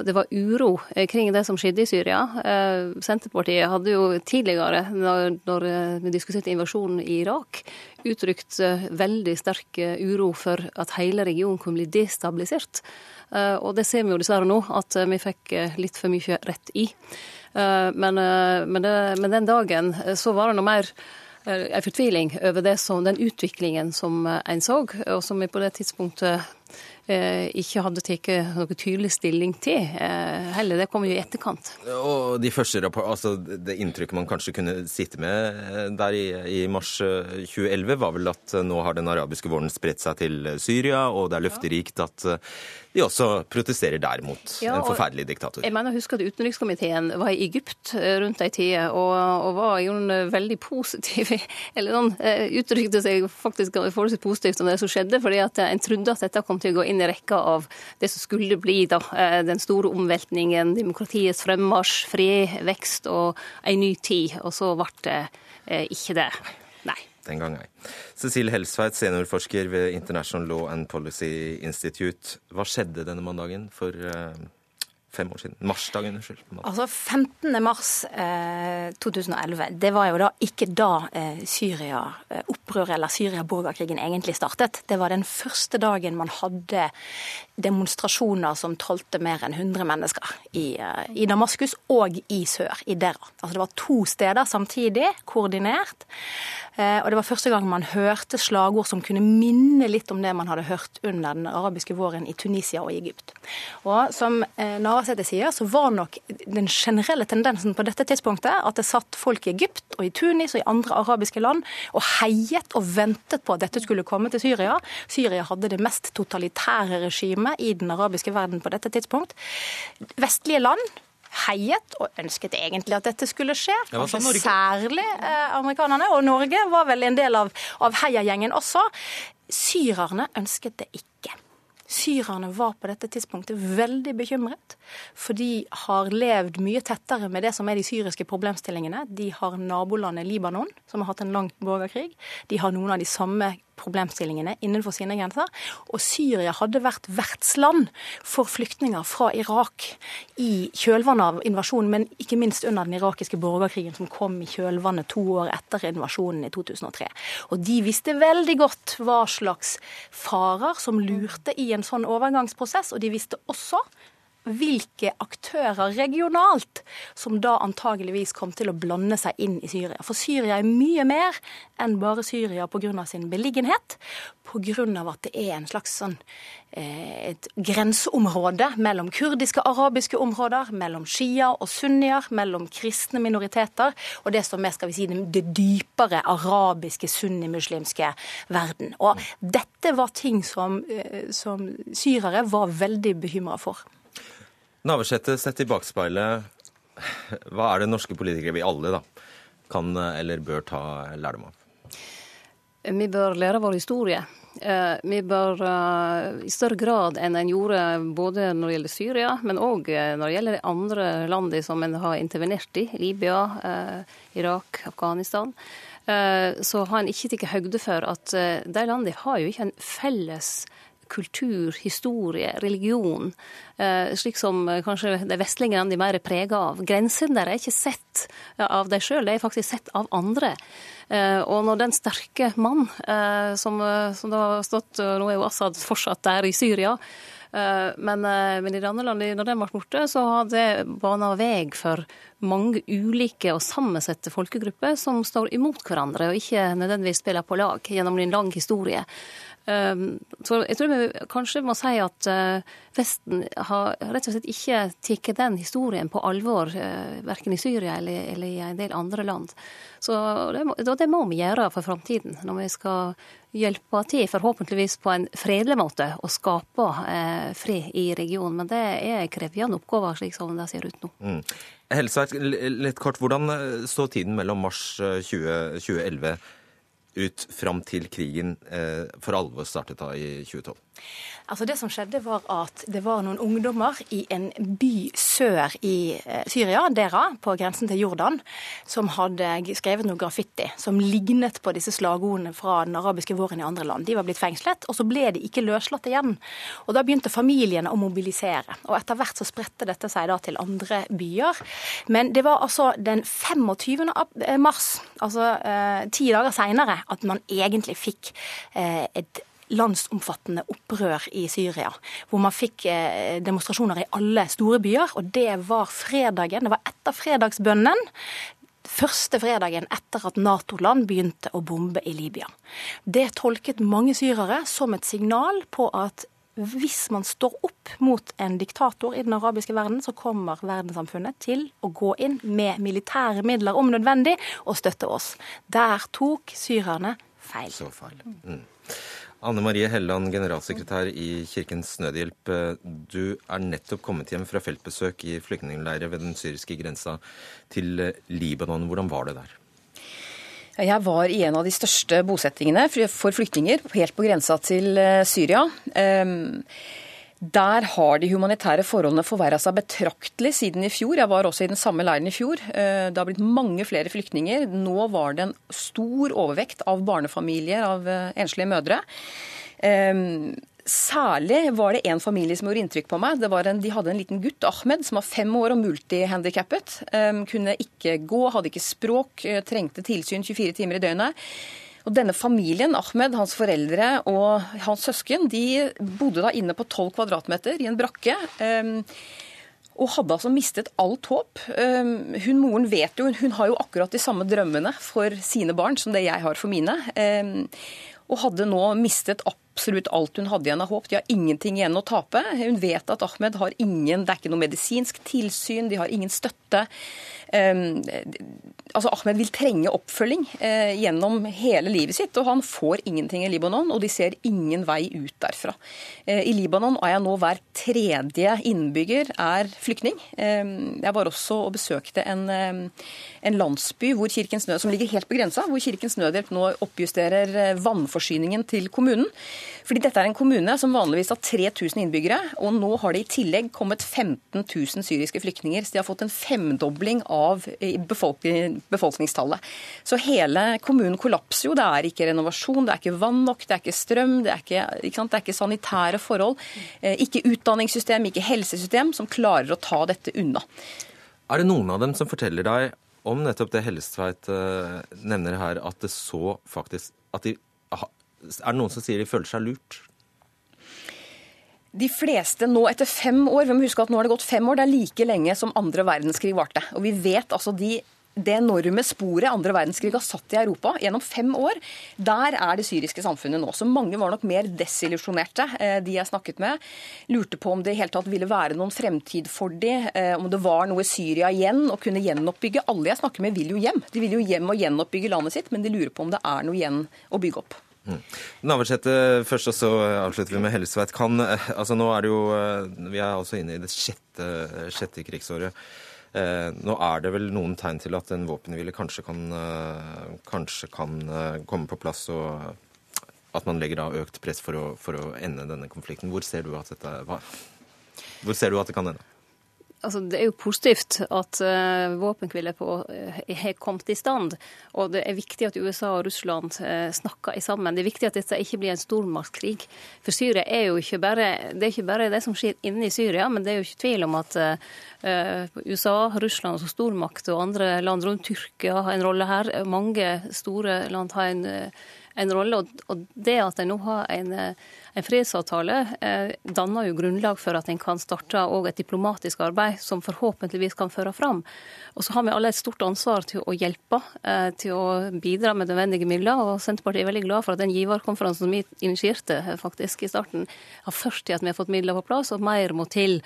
Det var uro eh, kring det som skjedde i Syria. Eh, Senterpartiet hadde jo tidligere, når, vi diskuterte invasjonen i Irak, uttrykt veldig sterk uro for at hele regionen kunne bli destabilisert. Og det ser vi jo dessverre nå, at vi fikk litt for mye rett i. Men, men, det, men den dagen så var det noe mer en fortviling over som, den utviklingen som en så, og som vi på det tidspunktet ikke hadde tatt noe tydelig stilling til. Eh, heller det kom jo i etterkant. Og de første rapport, altså Det inntrykket man kanskje kunne sitte med eh, der i, i mars eh, 2011, var vel at eh, nå har den arabiske våren spredt seg til eh, Syria, og det er løfterikt at eh, de også protesterer der mot Ja, en forferdelig diktator. Jeg mener, husker at utenrikskomiteen var i Egypt eh, rundt ei tid, og, og var jo en veldig positiv Eller noen eh, uttrykte seg faktisk forholdsvis positivt om det som skjedde, fordi at en trodde at dette kom til å gå inn i rekka av det som skulle bli da, eh, den store omveltningen, demokratiets fremmarsj, fred, vekst og ei ny tid. Og så ble det eh, ikke det. Nei. den gang, ei. Cecilie Helsveit, seniorforsker ved International Law and Policy Institute. Hva skjedde denne mandagen for uh, fem år siden. Marsdagen, unnskyld. Altså 15. mars eh, 2011, det var jo da ikke da eh, Syria-opprøret eller Syria-borgerkrigen egentlig startet. Det var den første dagen man hadde demonstrasjoner som talte mer enn 100 mennesker i, eh, i Damaskus og i sør, i Dera. Altså det var to steder samtidig, koordinert. Eh, og det var første gang man hørte slagord som kunne minne litt om det man hadde hørt under den arabiske våren i Tunisia og Egypt. Og som eh, Navarsete sier, så var nok den generelle tendensen på dette tidspunktet at det satt folk i Egypt og i Tunis og i andre arabiske land og heiet og ventet på at dette skulle komme til Syria. Syria hadde det mest totalitære regimet i den arabiske verden på dette tidspunkt. Vestlige land heiet og ønsket egentlig at dette skulle skje. Kanskje særlig eh, amerikanerne. Og Norge var vel en del av, av heiagjengen også. Syrerne ønsket det ikke. Syrerne var på dette tidspunktet veldig bekymret, for de har levd mye tettere med det som er de syriske problemstillingene. De har nabolandet Libanon, som har hatt en lang borgerkrig. De har noen av de samme problemstillingene innenfor sine grenser. Og Syria hadde vært vertsland for flyktninger fra Irak i kjølvannet av invasjonen, men ikke minst under den irakiske borgerkrigen som kom i kjølvannet to år etter invasjonen i 2003. Og de visste veldig godt hva slags farer som lurte i en sånn overgangsprosess, og de visste også hvilke aktører regionalt som da antageligvis kom til å blande seg inn i Syria. For Syria er mye mer enn bare Syria pga. sin beliggenhet. Pga. at det er en slags sånn, eh, et grenseområde mellom kurdiske arabiske områder, mellom shia og sunnier, mellom kristne minoriteter og det som er skal vi si, det dypere arabiske sunnimuslimske verden. Og dette var ting som, eh, som syrere var veldig bekymra for. Navarsete, sett i bakspeilet, hva er det norske politikere, vi alle, da, kan eller bør ta lærdom av? Vi bør lære vår historie. Eh, vi bør eh, i større grad enn en gjorde både når det gjelder Syria, men òg eh, når det gjelder de andre landene som en har intervenert i, Libya, Irak, Afghanistan, så har en ikke tatt høgde for at de landene har jo ikke en felles kultur, historie, religion, eh, slik som eh, kanskje de vestlige landene er mer prega av. Grensene der er ikke sett av deg sjøl, de er faktisk sett av andre. Eh, og når den sterke mann, som, som da har stått Nå er jo Assad fortsatt der i Syria. Men, men, i det andre landet, når den ble borte, så har det bana vei for mange ulike og sammensette folkegrupper som står imot hverandre og ikke nødvendigvis spiller på lag gjennom en lang historie. Ehm, så jeg tror vi kanskje må si at eh, Vesten har rett og slett ikke tatt den historien på alvor, eh, verken i Syria eller, eller, i en del andre land. Så det må, det må vi gjøre for framtiden, når vi skal hjelpe til, forhåpentligvis på en fredelig måte, å skape eh, fred i regionen. Men det er krevende oppgaver, slik som det ser ut nå. Mm. Helsveit, litt kort, hvordan står tiden mellom mars 20, 2011 ut fram til krigen eh, for alvor startet da i 2012? Altså Det som skjedde, var at det var noen ungdommer i en by sør i eh, Syria, Dera, på grensen til Jordan, som hadde skrevet noe graffiti som lignet på disse slagordene fra den arabiske våren i andre land. De var blitt fengslet, og så ble de ikke løslatt igjen. Og Da begynte familiene å mobilisere. Og etter hvert så spredte dette seg da til andre byer. Men det var altså den 25. mars, altså eh, ti dager seinere, at man egentlig fikk eh, et landsomfattende opprør i Syria. Hvor man fikk eh, demonstrasjoner i alle store byer. Og det var fredagen, det var etter fredagsbønnen. Første fredagen etter at Nato-land begynte å bombe i Libya. Det tolket mange syrere som et signal på at hvis man står opp mot en diktator i den arabiske verden, så kommer verdenssamfunnet til å gå inn med militære midler om nødvendig og støtte oss. Der tok syrerne feil. Så feil. Mm. Anne Marie Helland, generalsekretær i Kirkens Nødhjelp. Du er nettopp kommet hjem fra feltbesøk i flyktningleirer ved den syriske grensa til Libanon. Hvordan var det der? Jeg var i en av de største bosettingene for flyktninger helt på grensa til eh, Syria. Der har de humanitære forholdene forverra seg betraktelig siden i fjor. Jeg var også i den samme leiren i fjor. Eh, det har blitt mange flere flyktninger. Nå var det en stor overvekt av barnefamilier, av eh, enslige mødre. Ehm, særlig var det en familie som gjorde inntrykk på meg. En, de hadde en liten gutt, Ahmed, som var fem år og multihandikappet. Ehm, kunne ikke gå, hadde ikke språk, eh, trengte tilsyn 24 timer i døgnet. Og denne familien, Ahmed, hans foreldre og hans søsken, de bodde da inne på 12 kvadratmeter i en brakke. Um, og hadde altså mistet alt håp. Um, hun moren vet jo, hun har jo akkurat de samme drømmene for sine barn som det jeg har for mine. Um, og hadde nå mistet absolutt alt hun hadde igjen av håp. De har ingenting igjen å tape. Hun vet at Ahmed har ingen Det er ikke noe medisinsk tilsyn, de har ingen støtte. Um, altså Ahmed vil trenge oppfølging uh, gjennom hele livet sitt, og han får ingenting i Libanon, og de ser ingen vei ut derfra. Uh, I Libanon er jeg nå hver tredje innbygger er flyktning. Eh, jeg var også og besøkte en, eh, en landsby Nød, som ligger helt på grensa, hvor Kirkens Nødhjelp nå oppjusterer vannforsyningen til kommunen. Fordi dette er en kommune som vanligvis har 3000 innbyggere, og nå har det i tillegg kommet 15 000 syriske flyktninger. Så de har fått en femdobling av befolkningen befolkningstallet. Så hele kommunen kollapser jo. Det er ikke renovasjon, det er ikke vann nok, det er ikke strøm, det er ikke, ikke, det er ikke sanitære forhold. Eh, ikke utdanningssystem, ikke helsesystem som klarer å ta dette unna. Er det noen av dem som forteller deg om nettopp det Hellestveit uh, nevner her, at det så faktisk at de, Er det noen som sier de føler seg lurt? De fleste nå etter fem år, vi må huske at nå har det gått fem år, det er like lenge som andre verdenskrig varte. Og vi vet altså de det enorme sporet andre verdenskrig har satt i Europa gjennom fem år, der er det syriske samfunnet nå. Så mange var nok mer desillusjonerte, eh, de jeg snakket med. Lurte på om det i hele tatt ville være noen fremtid for de, eh, om det var noe Syria igjen å kunne gjenoppbygge. Alle jeg snakker med vil jo hjem. De vil jo hjem og gjenoppbygge landet sitt, men de lurer på om det er noe igjen å bygge opp. Mm. Navarsete først, og så avslutter vi med Hellesveit. Kan, eh, altså nå er det jo, Vi er altså inne i det sjette, sjette krigsåret. Eh, nå er det vel noen tegn til at en våpenhvile kanskje kan, eh, kanskje kan eh, komme på plass, og at man legger da økt press for å, for å ende denne konflikten. Hvor ser du at dette Hvor ser du at det kan ende? Altså, det er jo positivt at uh, våpenhvile uh, har kommet i stand. Og det er viktig at USA og Russland uh, snakker sammen. Det er viktig at dette ikke blir en stormaktskrig. For Syria er jo ikke bare det, ikke bare det som skjer inne i Syria, men det er jo ikke tvil om at uh, USA, Russland som stormakt og andre land rundt Tyrkia har en rolle her. Mange store land har en, en rolle. Og, og det at de nå har en en fredsavtale eh, danner jo grunnlag for at en kan starte et diplomatisk arbeid som forhåpentligvis kan føre fram. Og så har vi alle et stort ansvar til å hjelpe, eh, til å bidra med nødvendige midler. Og Senterpartiet er veldig glad for at den giverkonferansen som vi initierte eh, faktisk i starten, har ført til at vi har fått midler på plass, og mer må til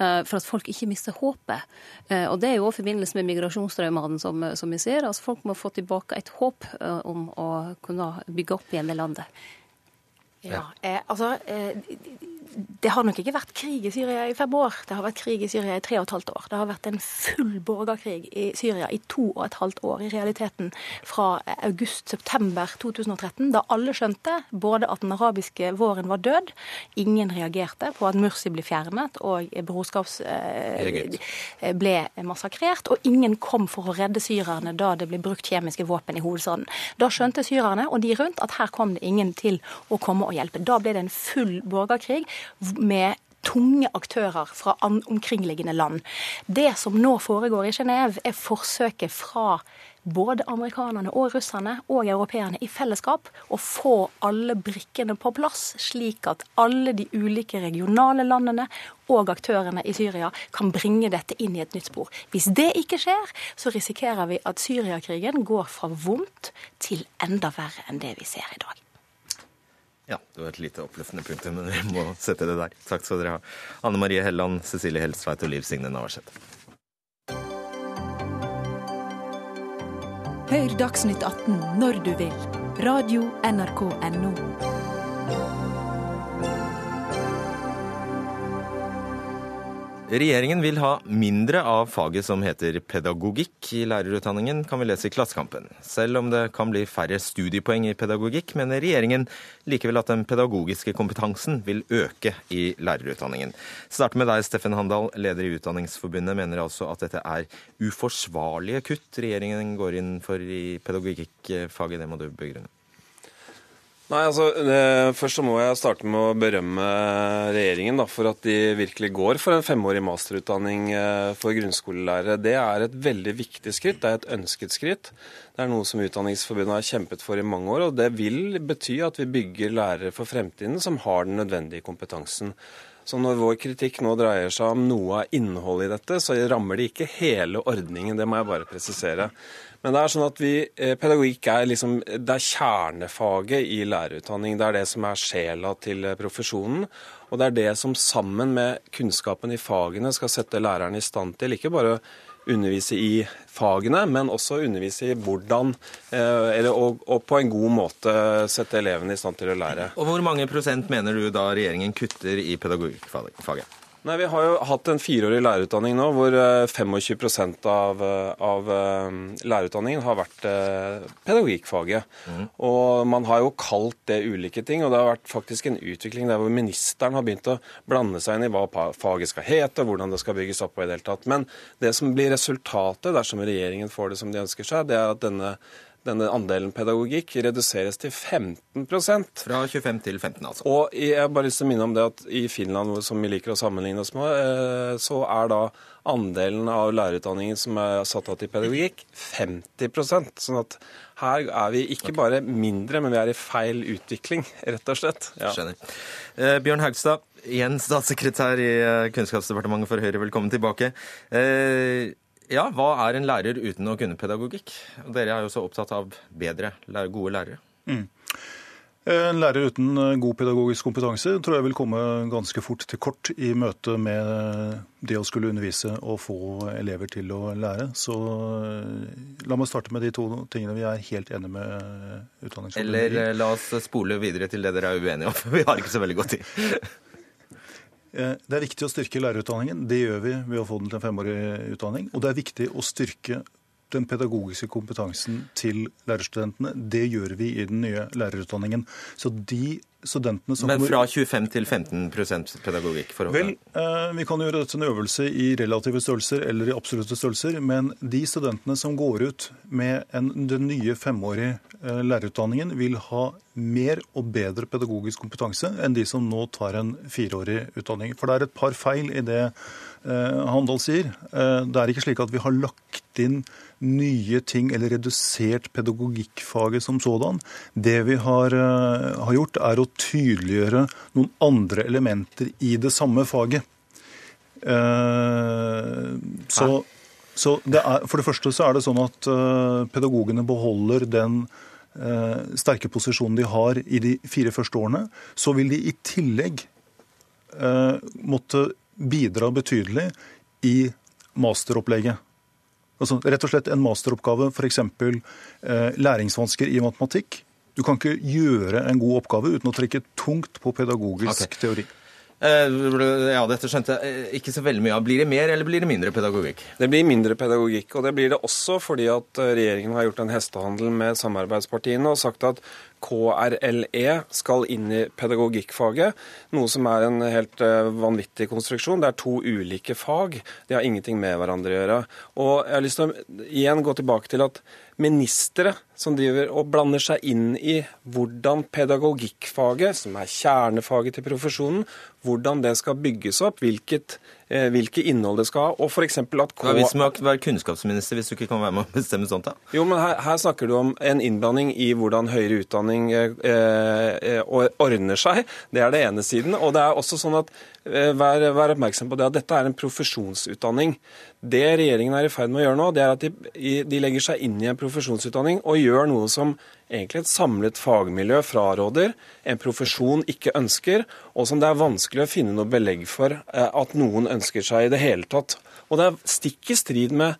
for at folk ikke mister håpet. Og det er jo òg forbindelse med migrasjonsstrømmene som, som, vi ser. Altså folk må få tilbake et håp om å kunne bygge opp igjen det landet. Ja, eh, altså eh, det har nok ikke vært krig i Syria i fem år. Det har vært krig i Syria i tre og et halvt år. Det har vært en full borgerkrig i Syria i to og et halvt år, i realiteten fra august-september 2013, da alle skjønte både at den arabiske våren var død, ingen reagerte på at Mursi ble fjernet og brorskaps eh, ble massakrert, og ingen kom for å redde syrerne da det ble brukt kjemiske våpen i hovedstaden. Da skjønte syrerne og de rundt at her kom det ingen til å komme og hjelpe. Da ble det en full borgerkrig med tunge aktører fra omkringliggende land. Det som nå foregår i Genéve, er forsøket fra både amerikanerne og russerne og europeerne i fellesskap å få alle brikkene på plass, slik at alle de ulike regionale landene og aktørene i Syria kan bringe dette inn i et nytt spor. Hvis det ikke skjer, så risikerer vi at Syriakrigen går fra vondt til enda verre enn det vi ser i dag. Ja, det var et lite oppløftende punktum, men vi må sette det der. Takk skal dere ha. Anne Marie Helland, Cecilie Helstveit og Liv Signe Navarsete. Hør Dagsnytt 18 når du vil. Radio NRK Regjeringen vil ha mindre av faget som heter pedagogikk i lærerutdanningen, kan vi lese i Klassekampen. Selv om det kan bli færre studiepoeng i pedagogikk, mener regjeringen likevel at den pedagogiske kompetansen vil øke i lærerutdanningen. Starter med deg, Steffen Handal, leder i Utdanningsforbundet, mener altså at dette er uforsvarlige kutt regjeringen går inn for i pedagogikkfaget. Det må du begrunne. Nei, altså, Først så må jeg starte med å berømme regjeringen da, for at de virkelig går for en femårig masterutdanning eh, for grunnskolelærere. Det er et veldig viktig skritt. Det er et ønsket skritt. Det er noe som Utdanningsforbundet har kjempet for i mange år. og Det vil bety at vi bygger lærere for fremtiden som har den nødvendige kompetansen. Så når vår kritikk nå dreier seg om noe av innholdet i dette, så rammer det ikke hele ordningen. Det må jeg bare presisere. Men det er sånn at vi, eh, pedagogikk er, liksom, det er kjernefaget i lærerutdanning. Det er det som er sjela til eh, profesjonen. Og det er det som sammen med kunnskapen i fagene skal sette læreren i stand til ikke bare undervise i fagene, men også undervise i hvordan, eh, eller, og, og, på en god måte sette elevene i stand til å lære. Og Hvor mange prosent mener du da regjeringen kutter i pedagogikkfaget? Nei, Vi har jo hatt en fireårig lærerutdanning nå hvor 25 eh, av, eh, av eh, lærerutdanningen har vært pedagogikkfaget. Mm. Og man har jo kalt det ulike ting, og det har vært faktisk en utvikling der hvor ministeren har begynt å blande seg inn i hva faget skal hete, og hvordan det skal bygges opp. på i det hele tatt. Men det som blir resultatet dersom regjeringen får det som de ønsker seg, det er at denne denne andelen pedagogikk reduseres til 15% Fra 25 til 15, altså. Og jeg har bare lyst til å minne om det at i Finland, som vi liker å sammenligne oss med, eh, så er da andelen av lærerutdanningen som er satt av til pedagogikk, 50% Sånn at her er vi ikke bare mindre, men vi er i feil utvikling, rett og slett. Ja. Skjønner. Eh, Bjørn Haugstad, igjen statssekretær i eh, Kunnskapsdepartementet for Høyre, velkommen tilbake. Eh, ja, hva er en lærer uten å kunne pedagogikk? Dere er jo så opptatt av bedre, gode lærere. Mm. En lærer uten eh, god pedagogisk kompetanse tror jeg vil komme ganske fort til kort i møte med det å skulle undervise og få elever til å lære. Så eh, la meg starte med de to tingene vi er helt enige med utdanningsforbundet Eller eh, la oss spole videre til det dere er uenige om, for vi har ikke så veldig god tid. Eh, det er viktig å styrke lærerutdanningen. Det gjør vi ved å få den til en femårig utdanning. Og det er viktig å styrke den pedagogiske kompetansen til lærerstudentene. Det gjør vi i den nye lærerutdanningen. Så de studentene som Men fra 25 til 15 pedagogikk? Vel, eh, vi kan gjøre dette en øvelse i relative størrelser eller i absolutte størrelser. Men de studentene som går ut med en, den nye femårige eh, lærerutdanningen, vil ha mer og bedre pedagogisk kompetanse enn de som nå tar en fireårig utdanning. For det er et par feil i det eh, Handal sier. Det er ikke slik at vi har lagt inn nye ting eller redusert pedagogikkfaget som sådan. Det vi har, har, gjort, er å tydeliggjøre noen andre elementer i det samme faget. Uh, så, så det er, For det første så er det sånn at uh, pedagogene beholder den sterke posisjonen de har i de fire første årene. Så vil de i tillegg måtte bidra betydelig i masteropplegget. Altså, rett og slett en masteroppgave, f.eks. Eh, læringsvansker i matematikk. Du kan ikke gjøre en god oppgave uten å trekke tungt på pedagogisk okay. teori. Eh, ja, dette skjønte jeg eh, ikke så veldig mye av. Blir det mer eller blir det mindre pedagogikk? Det blir mindre pedagogikk, og det blir det også fordi at eh, regjeringen har gjort en hestehandel med samarbeidspartiene og sagt at KRLE skal inn i pedagogikkfaget, noe som er en helt vanvittig konstruksjon. Det er to ulike fag. De har ingenting med hverandre å gjøre. Og jeg har lyst til å igjen gå tilbake til at ministre som driver og blander seg inn i hvordan pedagogikkfaget, som er kjernefaget til profesjonen, hvordan det skal bygges opp, hvilket Eh, hvilke innhold det skal ha. og for at K... Ja, hvis man være kunnskapsminister hvis du ikke kan være med å bestemme sånt? da? Jo, men her, her snakker du om en innblanding i hvordan høyere utdanning eh, eh, ordner seg. Det er det ene siden. Og det er også sånn at eh, vær, vær, oppmerksom på det at dette er en profesjonsutdanning. Det regjeringen er i ferd med å gjøre nå, det er at de, de legger seg inn i en profesjonsutdanning og gjør noe som egentlig et samlet fagmiljø fraråder, en profesjon ikke ønsker, og som det er vanskelig å finne noe belegg for eh, at noen ønsker seg i det hele tatt. Og det er stikk i strid med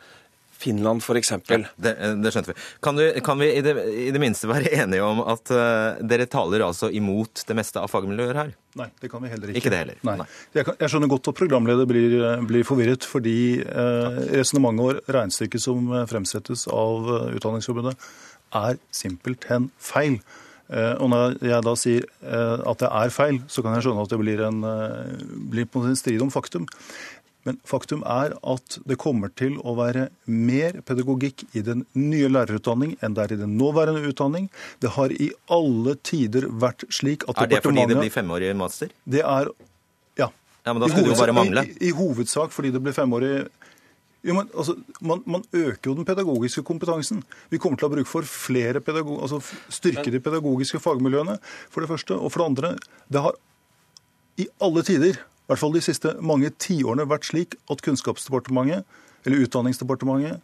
Finland f.eks. Ja, det, det skjønte vi. Kan, du, kan vi i det, i det, minste være enige om at uh, dere taler altså imot det meste av fagmiljøer her? Nei, det kan vi heller ikke. Ikke det heller? Nei. Nei. Jeg, kan, jeg, skjønner godt at programleder blir, blir forvirret, fordi uh, resonnementet og regnestykket som fremsettes av uh, Utdanningsforbundet, er simpelthen feil. Og når jeg da sier at det er feil, så kan jeg skjønne at det blir en, blir en strid om faktum. Men faktum er at det kommer til å være mer pedagogikk i den nye lærerutdanning enn det er i den nåværende utdanning. Det har i alle tider vært slik at Er det fordi det blir femårig master? Det er ja. ja men da skulle det jo bare mangle. I, I, hovedsak fordi det blir femårig jo, men, altså, man, man, øker jo den pedagogiske kompetansen. Vi kommer til å ha bruk for flere pedagog, altså styrke de pedagogiske fagmiljøene, for det første. Og for det andre, det har i alle tider hvert fall de siste mange tiårene vært slik at Kunnskapsdepartementet, eller Utdanningsdepartementet,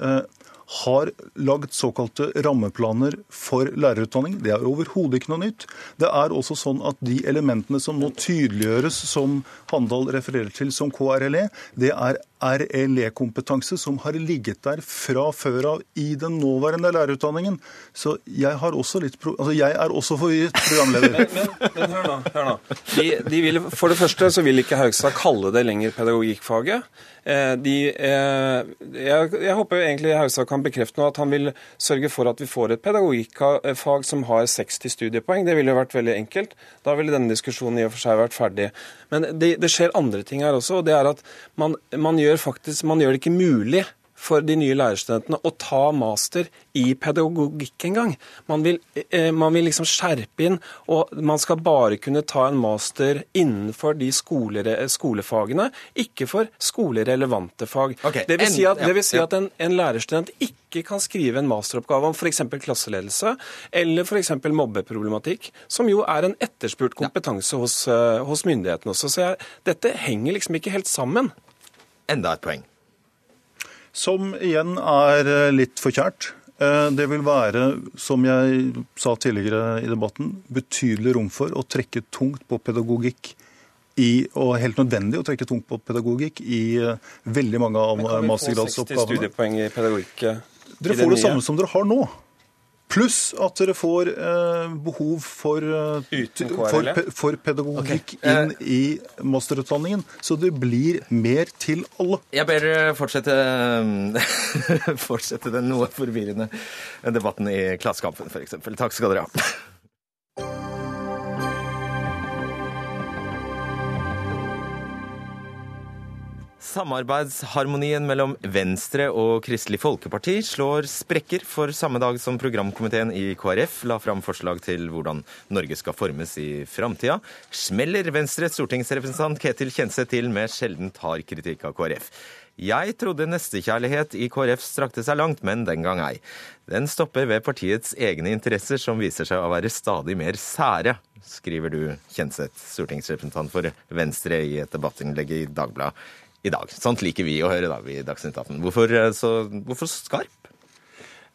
eh, har lagd såkalte rammeplaner for lærerutdanning. Det er overhodet ikke noe nytt. Det er også sånn at de elementene som nå tydeliggjøres, som Handal refererer til som KRLE, det er RLE-kompetanse som har ligget der fra før av i den nåværende lærerutdanningen. Så jeg, også litt altså jeg er også forvirret programleder. men, men, men, hør nå. hør nå. De, de vil, for det første så vil ikke Haugstad kalle det lenger pedagogikkfaget. Eh, de, eh, jeg, jeg, håper egentlig Haugstad kan bekrefte nå at han vil sørge for at vi får et pedagogikkfag som har 60 studiepoeng. Det ville vært veldig enkelt. Da ville denne diskusjonen i og for seg vært ferdig. Men det, det skjer andre ting her også. og det er at man, man gjør faktisk, man gjør det ikke mulig for de nye lærerstudentene å ta master i pedagogikk engang. Man, vil, eh, man vil liksom skjerpe inn, og man skal bare kunne ta en master innenfor de skole, skolefagene, ikke for skolerelevante fag. Okay, det vil si at, vil si at en, en, lærerstudent ikke kan skrive en masteroppgave om f.eks. klasseledelse eller f.eks. mobbeproblematikk, som jo er en etterspurt kompetanse hos, uh, hos myndighetene også. Så jeg, dette henger liksom ikke helt sammen enda et poeng. Som igjen er eh, litt for kjært. Eh, det vil være, som jeg sa tidligere i debatten, betydelig rom for å trekke tungt på pedagogikk i, og helt nødvendig å trekke tungt på pedagogikk i eh, veldig mange av mastergradsoppgavene. Kan vi få 60 studiepoeng i pedagogikk? Dere får det samme som dere har nå. Pluss at dere får eh, behov for, eh, for, for, pedagogikk okay. inn eh. i masterutdanningen. Så det blir mer til alle. Jeg ber fortsette, fortsette den noe forvirrende debatten i Klassekampen, f.eks. Takk skal dere ha. Samarbeidsharmonien mellom Venstre og Kristelig Folkeparti slår sprekker for samme dag som programkomiteen i KrF la fram forslag til hvordan Norge skal formes i framtida, smeller Venstres stortingsrepresentant Ketil Kjenseth til med sjeldent hard kritikk av KrF. Jeg trodde nestekjærlighet i KrF strakte seg langt, men den gang ei. Den stopper ved partiets egne interesser, som viser seg å være stadig mer sære, skriver du, Kjenseth, stortingsrepresentant for Venstre, i et debattinnlegg i Dagbladet i dag. Sånt liker vi å høre da, i Dagsnytt 18. Hvorfor, eh, så, hvorfor skarp?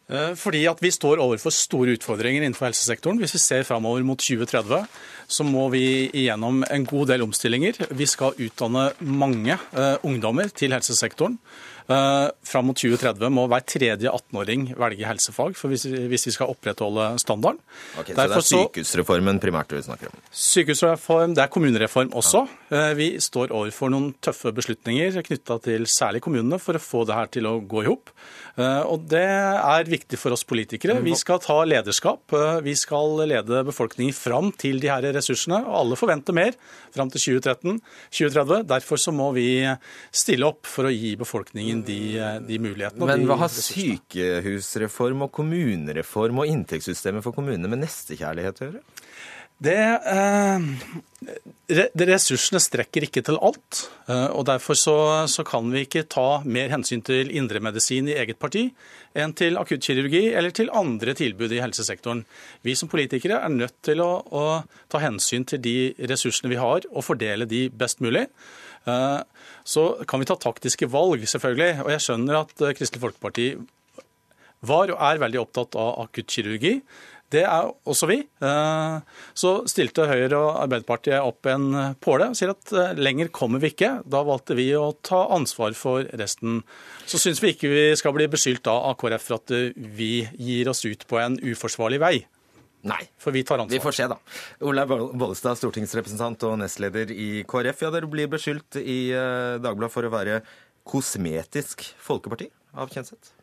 Eh, fordi at vi står overfor store utfordringer innenfor helsesektoren. Hvis vi ser framover mot 2030, så må vi igjennom en god del omstillinger. Vi skal utdanne mange uh, ungdommer til helsesektoren. Uh, fram mot 2030 må hver tredje 18-åring velge helsefag for hvis, hvis, vi skal opprettholde standarden. Okay, så det er sykehusreformen primært du snakker om? Sykehusreform, det er kommunereform også. Ja. Uh, vi står overfor noen tøffe beslutninger knytta til særlig kommunene for å få det her til å gå i hop. Uh, og det er viktig for oss politikere. Vi skal ta lederskap. Vi skal lede befolkningen fram til de her ressursene. og Alle forventer mer fram til 2013, 2030. Derfor så må vi stille opp for å gi befolkningen de, de mulighetene. Men hva har sykehusreform og kommunereform og inntektssystemet for kommunene med nestekjærlighet å gjøre? Det, eh, ressursene strekker ikke til alt. Eh, og Derfor så, så, kan vi ikke ta mer hensyn til indremedisin i eget parti enn til akuttkirurgi eller til andre tilbud i helsesektoren. Vi som politikere er nødt til å, å ta hensyn til de ressursene vi har, og fordele de best mulig. Eh, så kan vi ta taktiske valg, selvfølgelig. Og jeg skjønner at eh, Kristelig Folkeparti var og er veldig opptatt av akuttkirurgi. Det er også vi. Eh, Så stilte Høyre og Arbeiderpartiet opp en påle og sier at eh, lenger kommer vi ikke. Da valgte vi å ta ansvar for resten. Så syns vi ikke vi skal bli beskyldt av KrF for at eh, vi gir oss ut på en uforsvarlig vei. Nei. For vi tar ansvar. Vi får se, da. Olaug Bollestad, stortingsrepresentant og nestleder i KrF. Ja, dere blir beskyldt i Dagbladet for å være kosmetisk folkeparti av Kjenseth.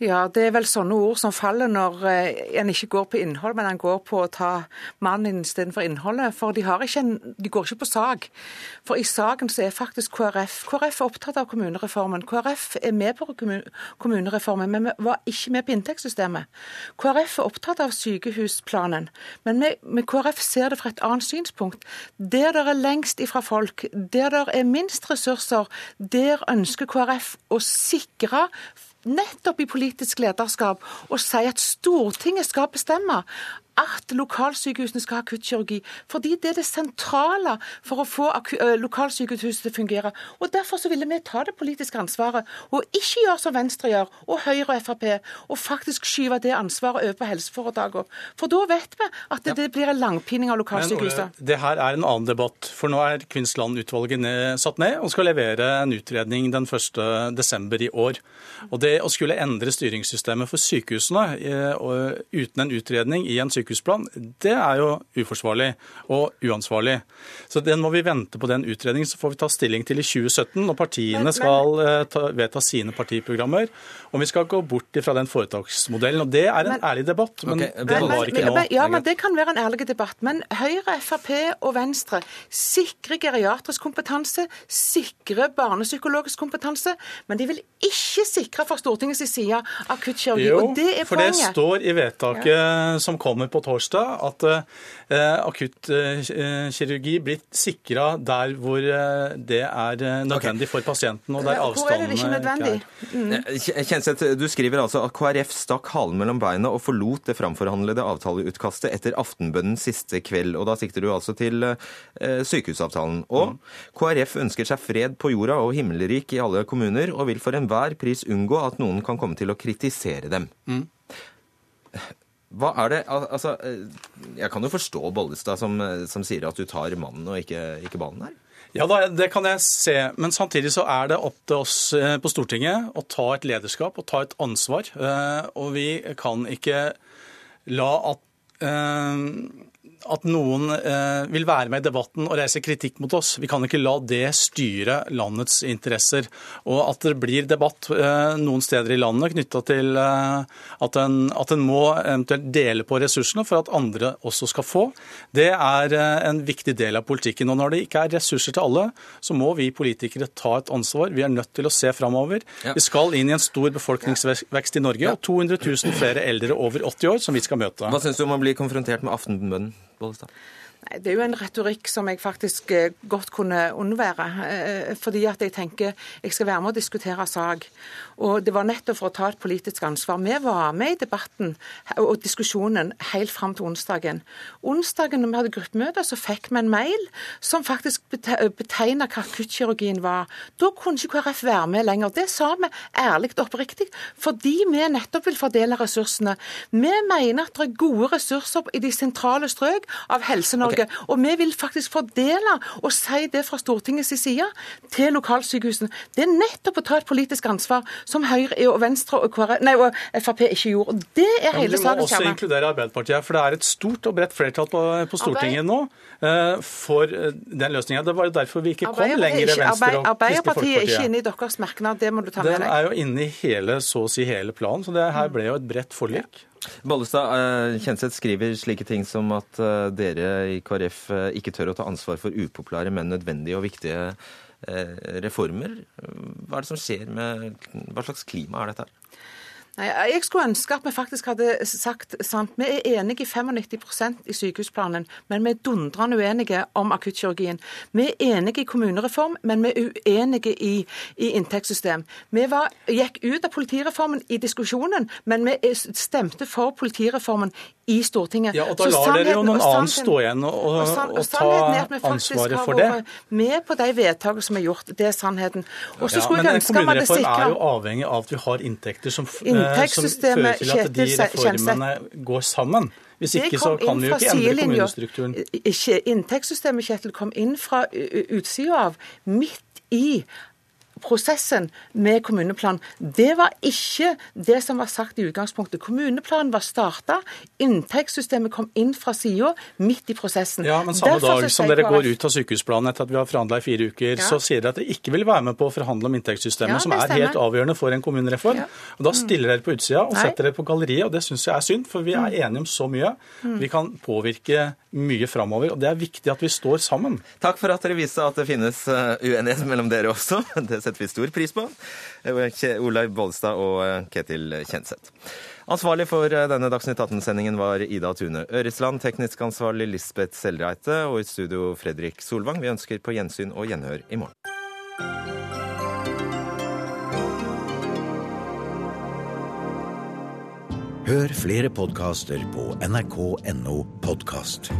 Ja, det er vel sånne ord som faller når eh, en ikke går på innhold, men en går på å ta mannen istedenfor innholdet. For de, en, de går ikke på sak. For i saken så er faktisk KrF KrF er opptatt av kommunereformen. KrF er med på kommunereformen, men vi var ikke med på inntektssystemet. KrF er opptatt av sykehusplanen, men vi, med KrF ser det fra et annet synspunkt. Der det er lengst ifra folk, der det er minst ressurser, der ønsker KrF å sikre nettopp i politisk lederskap å si at Stortinget skal bestemme at lokalsykehusene skal ha akuttkirurgi. Fordi det er det sentrale for å få lokalsykehuset til å fungere. Og Derfor så ville vi ta det politiske ansvaret, og ikke gjøre som Venstre gjør, og Høyre og Frp, og faktisk skyve det ansvaret over på helseforetakene. For da vet vi at det, det blir en langpining av lokalsykehuset. Men, det her er en annen debatt. For nå er Kvinnsland-utvalget satt ned og skal levere en utredning den 1. desember i år. Og det å skulle endre styringssystemet for sykehusene uten en utredning i en sykehus sykehusplan, det er jo uforsvarlig og uansvarlig. Så den må vi vente på den utredningen, så får vi ta stilling til i 2017 når partiene skal eh, ta, vedta sine partiprogrammer. Om vi skal gå bort fra den foretaksmodellen. Og det er en men... ærlig debatt, men okay, det var ikke nå. Ja, men det kan være en ærlig debatt. Men Høyre, Frp og Venstre sikrer geriatrisk kompetanse, sikrer barnepsykologisk kompetanse, men de vil ikke sikre fra Stortingets side akuttkirurgi. Jo, og det er poenget. for det står i vedtaket ja. som kommer på torsdag at eh, akuttkirurgi eh, blir sikra der hvor eh, det er eh, nødvendig okay. for pasienten, og der avstandene ikke nødvendig? Mm. Kjenseth, du skriver altså at KrF stakk halen mellom beina og forlot det framforhandlede avtaleutkastet etter aftenbønnen siste kveld. og Da sikter du altså til eh, sykehusavtalen. Og mm. KrF ønsker seg fred på jorda og himmelrik i alle kommuner, og vil for enhver pris unngå at noen kan komme til å kritisere dem. Mm. Hva er det Altså, eh, jeg kan jo forstå Bollestad som, eh, som sier at du tar mannen og ikke, ikke ballen her. Ja, det kan jeg se. Men samtidig så er det opp til oss eh, på Stortinget å ta et lederskap og ta et ansvar. Og vi kan ikke la at at noen eh, vil være med i debatten og reise kritikk mot oss. Vi kan ikke la det styre landets interesser. Og at det blir debatt eh, noen steder i landet knytta til eh, at, en, at, en, må eventuelt dele på ressursene for at andre også skal få, det er en viktig del av politikken. Og når det ikke er ressurser til alle, så må vi politikere ta et ansvar. Vi er nødt til å se framover. Ja. Vi skal inn i en stor befolkningsvekst i Norge, og 200 000 flere eldre over 80 år som vi skal møte. Hva syns du om å bli konfrontert med aftenbønnen? Bollestad? Det er jo en retorikk som jeg faktisk eh, godt kunne unnvære. Eh, fordi at jeg tenker jeg skal være med å diskutere sak. Og det var nettopp for å ta et politisk ansvar. Vi var med i debatten og diskusjonen helt fram til onsdagen. Onsdagen når vi hadde gruppemøte, så fikk vi en mail som faktisk betegna hva akuttkirurgien var. Da kunne ikke KrF være med lenger. Det sa vi ærlig og oppriktig, fordi vi nettopp vil fordele ressursene. Vi mener at det er gode ressurser i de sentrale strøk av Helse-Norge. Norge. Okay. Og vi vil faktisk fordele og si det fra Stortingets side til lokalsykehusene. Det er nettopp å ta et politisk ansvar, som Høyre og Venstre og, nei, og Frp ikke gjorde. Og Det er hele saken. Du må også inkludere Arbeiderpartiet, for det er et stort og bredt flertall på, på Stortinget nå uh, for eh, den løsninga. Det var jo derfor vi ikke kom lenger i Venstre og Kristelig Arbeiderpartiet er ikke inne i deres merknad, det må du ta med deg. Den er jo inne i hele, så å si hele planen, så det her ble jo et bredt forlik. Bollestad, eh, Kjenseth skriver slike ting som at eh, dere i KrF eh, ikke tør å ta ansvar for upopulære, men nødvendige og viktige reformer. Hva er det som skjer med Hva slags klima er dette her? Nei, Jeg skulle ønske at vi faktisk hadde sagt sant. Vi er enige i 95% i sykehusplanen, men vi er dundrende uenige om akuttkirurgien. Vi er enige i kommunereform, men vi er uenige i, i inntektssystem. Vi var, gikk ut av politireformen i diskusjonen, men vi stemte for politireformen i Stortinget. Ja, og Da lar dere jo noen annen stå igjen og, og, og, og ta ansvaret for det. Med på de vedtakene som er gjort. Det er sannheten. Og så ja, jeg ønske man hadde sikra Men en kommunereform er jo avhengig av at vi har inntekter som som fører til at de reformene går sammen. Hvis ikke så kan vi jo ikke endre kommunestrukturen. Inntektssystemet Kjetil, kom inn fra utsida av, midt i prosessen med kommuneplan. Det var ikke det som var sagt i utgangspunktet. Kommuneplanen var starta, inntektssystemet kom inn fra sida midt i prosessen. Ja, men Samme Derfor dag som dere går ut av sykehusplanen etter at vi har forhandla i fire uker, ja. så sier dere at dere ikke vil være med på å forhandle om inntektssystemet, ja, som er helt avgjørende for en kommunereform. Ja. Og Da stiller dere på utsida og setter dere på galleriet, og det syns jeg er synd, for vi er enige om så mye. Mm. Vi kan påvirke mye framover, og det er viktig at vi står sammen. Takk for at dere viste at det finnes eh, uenighet mellom dere også. Det setter vi stor pris på. Eh, Olaug Bollestad og eh, Ketil Kjenseth. Ansvarlig for eh, denne Dagsnytt 18-sendingen var Ida Tune Øresland, teknisk ansvarlig Lisbeth Selreite og i studio Fredrik Solvang. Vi ønsker på gjensyn og gjenhør i morgen. Hør flere podkaster på nrk.no podkast.